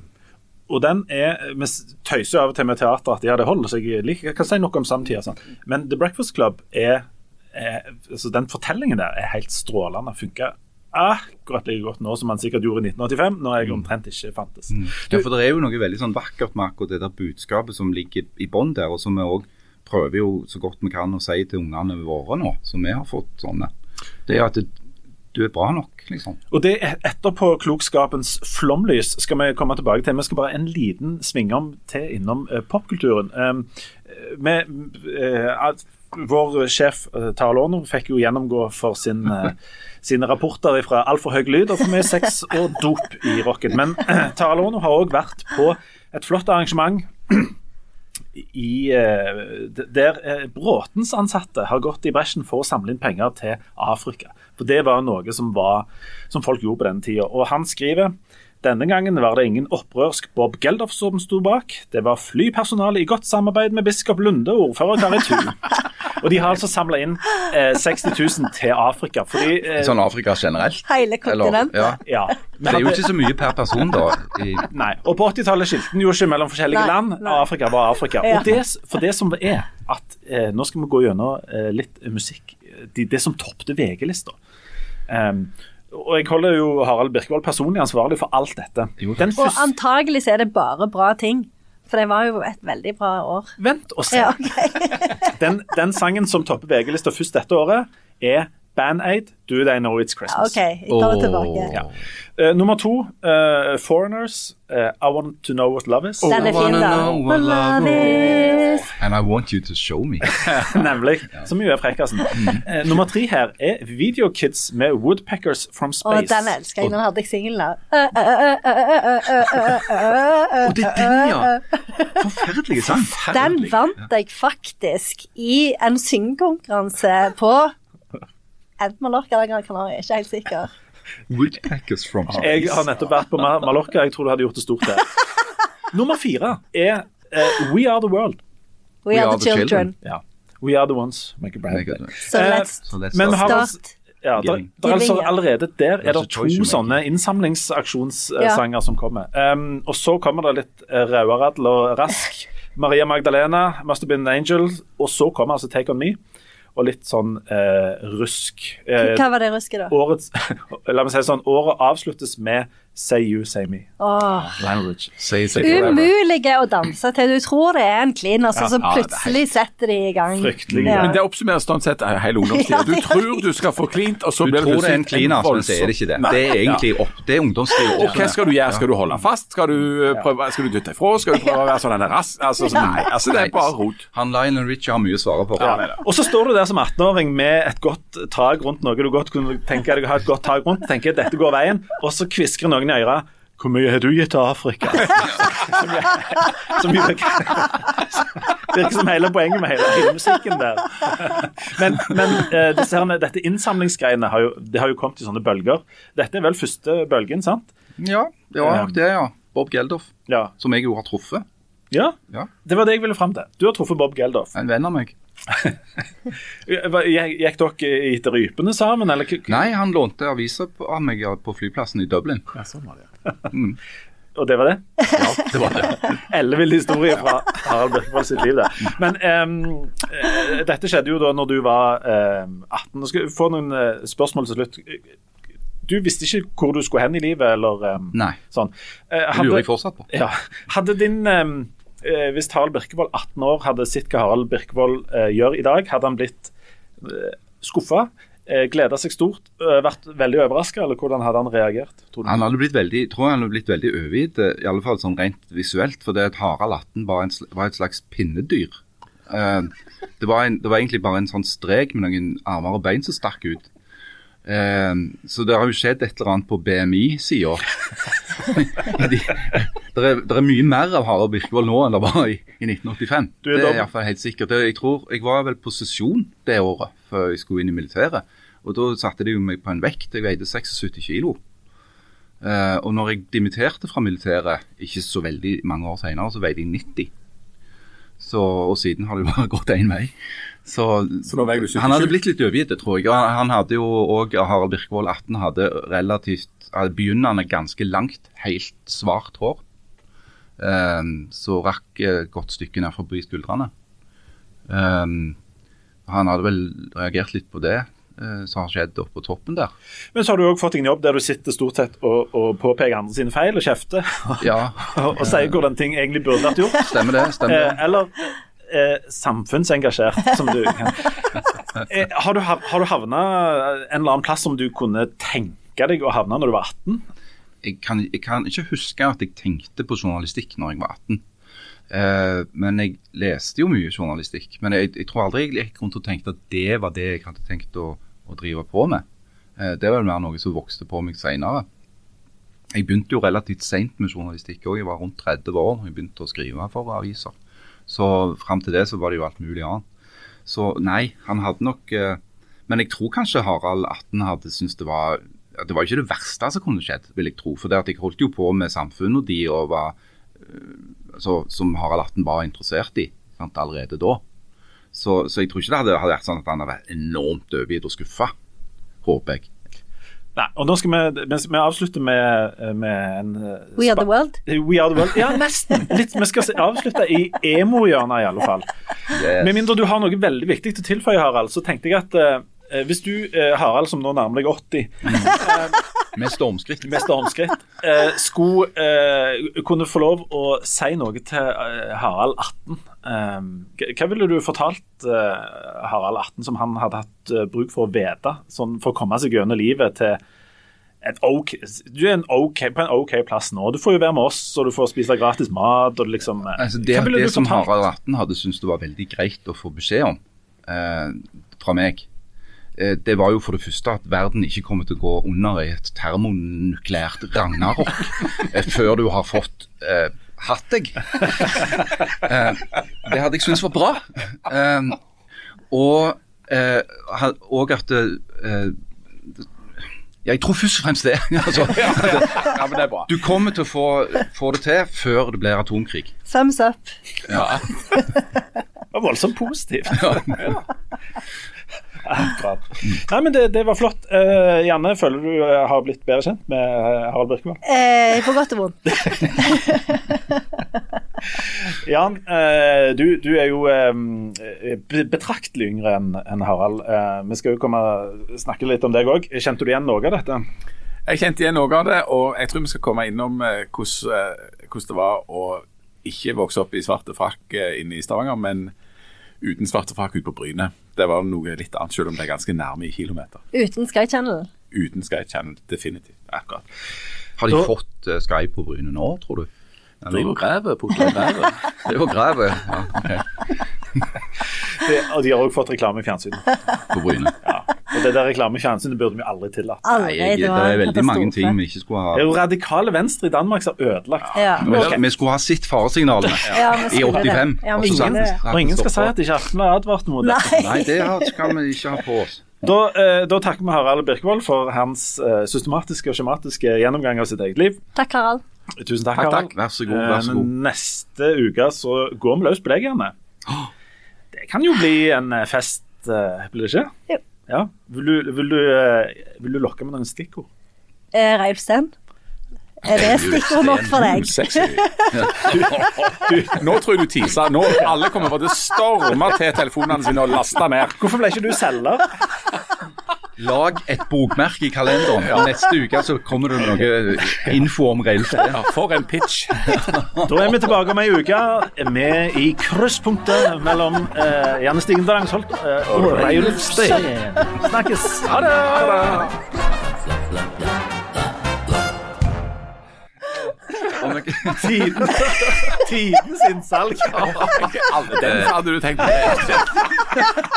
og den er Vi tøyser jo av og til med teater at har det holder, så jeg, liker, jeg kan si noe om samtida. Sånn. Men The Breakfast Club er, er altså Den fortellingen der er helt strålende. Funker akkurat like godt nå som man sikkert gjorde i 1985, når jeg omtrent ikke fantes. Ja, for det er jo noe veldig sånn vakkert med akkurat det der budskapet som ligger i bånn der, og som vi òg prøver jo så godt vi kan å si til ungene våre nå, som vi har fått sånne. Det er at det, du er bra nok, liksom. Og det er etterpåklokskapens flomlys skal vi komme tilbake til. Vi skal bare en liten svingom til innom eh, popkulturen. Med, eh, vår sjef Tara fikk jo gjennomgå for sin, eh, sine rapporter fra altfor høy lyd og for mye sex og dop i rocken. Men Tara har òg vært på et flott arrangement i, eh, der eh, Bråtens ansatte har gått i bresjen for å samle inn penger til Afrika. For Det var noe som, var, som folk gjorde på den tida. Og han skriver denne gangen var det ingen opprørsk Bob Geldof som sto bak. Det var flypersonale i godt samarbeid med biskop Lunde og ordfører Kari Thu. Og de har altså samla inn eh, 60 000 til Afrika. Fordi eh, Sånn Afrika generelt. Hele kontinentet. ja. ja, Det er jo ikke så mye per person, da. I, Nei, og på 80-tallet skilte den jo ikke mellom forskjellige Nei, land. nei. Afrika var Afrika. Ja. Og det, for det som er at eh, Nå skal vi gå gjennom eh, litt musikk. De, det som toppte VG-lista. Um, og jeg holder jo Harald Birkevold personlig ansvarlig for alt dette. Jo, Den Og antagelig så er det bare bra ting. For det var jo et veldig bra år. Vent og se. Ja, okay. Den, den sangen som topper VG-lista først dette året, er Band Aid, Do They Know It's Christmas. OK, jeg tar det tilbake. Ja. Eh, nummer to, eh, Foreigners, eh, I Want To Know What Love Is. Den er fin, da. What love is. And I want you to show me. Nemlig. Som jo er frekkasen. Eh, nummer tre her er Video Kids med Woodpeckers From Å, Space. den elsker jeg. Den hadde jeg singelen. Og det er den, ja! Forferdelig sang. Den vant jeg faktisk i en syngekonkurranse på enten Mallorca eller Gran Canaria, ikke helt sikker. Woodpeckers from Jeg har nettopp vært på Ma- Mallorca. Jeg tror du hadde gjort det stort der. Nummer fire er uh, We Are The World. We, are, the children. Ja. We Are The Ones. Make a brand. Make it- So let's, uh, so let's start. har start Ja, der, der er altså allerede der er det Altså, to sånne innsamlingsaksjonssanger som kommer. Um, og så kommer det litt uh, Rauaradl og Rask. Maria Magdalena, Must Have Been an Angel. Og så kommer altså Take On Me. Og litt sånn eh, rusk. Eh, Hva var det rusket, da? årets La meg si sånn, året avsluttes med Say You, Say Me. Oh. Language. Say, Say. Umulige å danse til. Du tror det er en clean, og så, så plutselig ja, er plutselig setter de i gang. Fryktelig Ja. Men det oppsummerer sånn sett hele ungdomstida. Du tror du skal få klint, og så Du blir det tror det er en plutselig cleaner, men det er det ikke det. Det er egentlig opp, det er ungdomstida. Og hva skal du gjøre? Skal du holde fast? Skal du eh, prøve, skal du dytte ifra? Skal du prøve å være sånn en rask? Altså, så, nei, altså, det er bare rot. Han Lionel Richie har mye å svare på. Ja. Og så står du der som 18-åring med et godt tak rundt noe du godt kunne tenke deg å ha et godt tak rundt. tenker dette går veien, Og så kvisker noen i øret Hvor mye har du gitt til Afrika? som, jo- som virker som hele poenget med hele filmmusikken der. Men, men eh, disse her, dette innsamlingsgreiene har jo, det har jo kommet i sånne bølger. Dette er vel første bølgen, sant? Ja, det var nok det, ja. Bob Geldof, Ja. som jeg jo har truffet. ja. Ja, Det var det jeg ville fram til. Du har truffet Bob Geldof. En venn av meg. Gikk dere etter rypene sammen, eller? Nei, han lånte aviser av meg på flyplassen i Dublin. Ja, sånn var det. Og det var det? Ja, det var det. Ellevill historie fra Harald Birkevold sitt liv, det. Men eh, dette skjedde jo da når du var um, 18. Nå skal jeg få noen eh, spørsmål til slutt. Du visste ikke hvor du skulle hen i livet, eller um, Nei, sånn. Eh, det lurer jeg fortsatt på. ja, hadde din eh, Hvis Harald Birkevold, 18 år, hadde sett hva Harald Birkevold eh, gjør i dag, hadde han blitt eh, skuffa? Uh, Gleda seg stort? eh, vært veldig overraska, eller hvordan hadde han reagert? Tror du? Han hadde blitt veldig, tror jeg han hadde blitt veldig overgitt, eh, i alle fall sånn rent visuelt, for det at Harald 18 var, en, var et slags pinnedyr. Eh, det, var en, det var egentlig bare en sånn strek med noen armer og bein som stakk ut. Eh, så det har jo skjedd et eller annet på BMI-sida. det, er- det er mye mer av Harald Birkevold nå enn det var i, i 1985. Du er det er iallfall helt sikkert. Det- Jeg tror jeg var vel på sesjon det året før jeg skulle inn i militæret. Og da satte de jo meg på en vekt. Jeg veide 76 kilo. Eh, og når jeg dimitterte fra militæret, ikke så veldig mange år senere, så veide jeg 90. Så, og siden har det jo bare gått én vei. Så, Så nå veier du 77? han hadde blitt litt overgitt, tror jeg. Og han, han hadde jo òg, Harald Birkevold 18 hadde relativt hadde begynnende ganske langt, helt svart hår. Eh, så rakk et godt stykke ned forbi skuldrene. Eh, han hadde vel reagert litt på det eh, som har skjedd oppe på toppen der. Men så har du òg fått en jobb der du sitter stort sett og, og påpeker andre sine feil og kjefter. Ja, og, og sier hvordan ting egentlig burde vært gjort. stemmer det. stemmer det. Eh, eller eh, samfunnsengasjert, som du kan. Eh, har, du, har du havna en eller annen plass som du kunne tenke deg å havne når du var 18? Jeg kan, jeg kan ikke huske at jeg tenkte på journalistikk når jeg var 18. Uh, men jeg leste jo mye journalistikk. Men jeg, jeg tror aldri jeg gikk rundt og tenkte at det var det jeg hadde tenkt å, å drive på med. Uh, det var vel mer noe som vokste på meg seinere. Jeg begynte jo relativt seint med journalistikk òg. Jeg var rundt 30 år da jeg begynte å skrive for aviser. Så fram til det så var det jo alt mulig annet. Så nei, han hadde nok uh, Men jeg tror kanskje Harald 18 hadde syntes det var det var ikke det verste som kunne skjedd, vil jeg tro. For det at jeg holdt jo på med samfunnet og de og var, øh, altså, som Harald 18 var interessert i sant, allerede da. Så, så jeg tror ikke det hadde, hadde vært sånn at han hadde vært enormt overgitt og skuffa. Håper jeg. Nei, og nå skal vi, vi, avslutte med, med en eh, We are the world. We are the world. Ja, nesten. Litt, vi skal avslutte i emo-hjørnet, i alle fall. Med mindre du har noe veldig viktig til å tilføye, Harald, så tenkte jeg at eh, hvis du, eh, Harald, som nå nærmer deg 80, Med stormskritt. med stormskritt, eh, skulle eh, kunne få lov å si noe til eh, Harald 18. Eh, hva ville du fortalt eh, Harald 18 som han hadde hatt eh, bruk for å vite, sånn for å komme seg gjennom livet til et ok, Du er en okay, på en OK plass nå. Du får jo være med oss, og du får spise gratis mat. og liksom... eh, Altså, det det som? Harald 18 hadde syntes det var veldig greit å få beskjed om eh, fra meg, eh, det var jo for det første at verden ikke kommer til å gå under i et termonukleært ragnarok eh, før du har fått eh, hatt deg. Eh, det hadde jeg syntes var bra. Eh, og, eh, og at eh, ja, Jeg tror først og fremst det. altså, Ja, men det er bra. du kommer til å få, få det til før det blir atomkrig. Thumbs up. Det var voldsomt positivt. Ja. Akkurat. Nei, men det, det var flott. Uh, Janne, føler du eh, har blitt bedre kjent med eh, Harald Birkevold? Eh, på godt og vondt. Jan, uh, du, du er jo um, betraktelig yngre enn en Harald. Uh, vi skal jo komme snakke litt om deg òg. Kjente du igjen noe av dette? Jeg kjente igjen noe av det, og jeg tror vi skal komme innom hvordan, hvordan det var å ikke vokse opp i svarte frakk inne i Stavanger, men uten svartefrakk ut ute på Bryne. Det var noe litt annet, selv om det er ganske nærme i kilometer. Uten Sky Channel. Uten Sky Channel, definitivt. Akkurat. Har de Da- fått uh, Skype på Bryne nå, tror du? Driver og graver, putler og graver. Det var grevet ja, Okay. Det, og de har òg fått reklame i fjernsynet. på Bryne. Ja. Og det der reklamesjansen burde vi aldri tillatt. Aldri. Nei, jeg, det er veldig mange ting vi ikke skulle Det er jo radikale venstre i Danmark som har ødelagt. Ja. Vi- Vi skulle ha sett faresignalene Ja, i 85. Ja, og ingen- Og ingen skal si at ikke Aftenbladet advarte mot det. Nei. Nei, det skal vi ikke ha på oss. Da, eh, da takker vi Harald Birkevold for hans eh, systematiske og skjematiske gjennomgang av sitt eget liv. Takk, Harald. Tusen takk, Takk, Harald. takk. Vær så god, vær så Eh. Neste uke så går vi løs på deg, Janne. Det kan jo bli en eh, fest, eh, blir det ikke? Jo. Ja. Vil du, vil, du, eh, vil du lokke med noen stikkord? Eh, Reiulf Steen. Er det stikkord nok for deg? Du, Du, nå tror jeg du teaser. Nå alle kommer alle til å storme til telefonene sine og laste ned. Hvorfor ble ikke du selger? Lag et bokmerke i kalenderen. Ja. Neste uke så kommer det noe info om Reilf. Ja, for en pitch. Da er vi tilbake om ei uke. Vi i krysspunktet mellom eh, Janne Stigen Drangsholt eh, og Reilf Steen. Snakkes. Ha det! Tiden, tidens innsalg. Den hadde du tenkt på.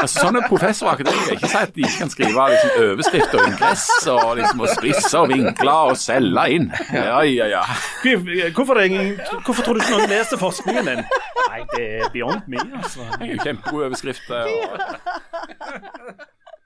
Altså, sånne professorer akademikere ikke si at de ikke kan skrive liksom, overskrift og ingress og, liksom, og spisse og vinkle og selge inn. Ja, ja, ja. Hvorfor, hvorfor tror du ikke noen leser forskningen din? Nei, det er beyond me, altså. Jeg er jo kjempegod overskrift. eh, Og...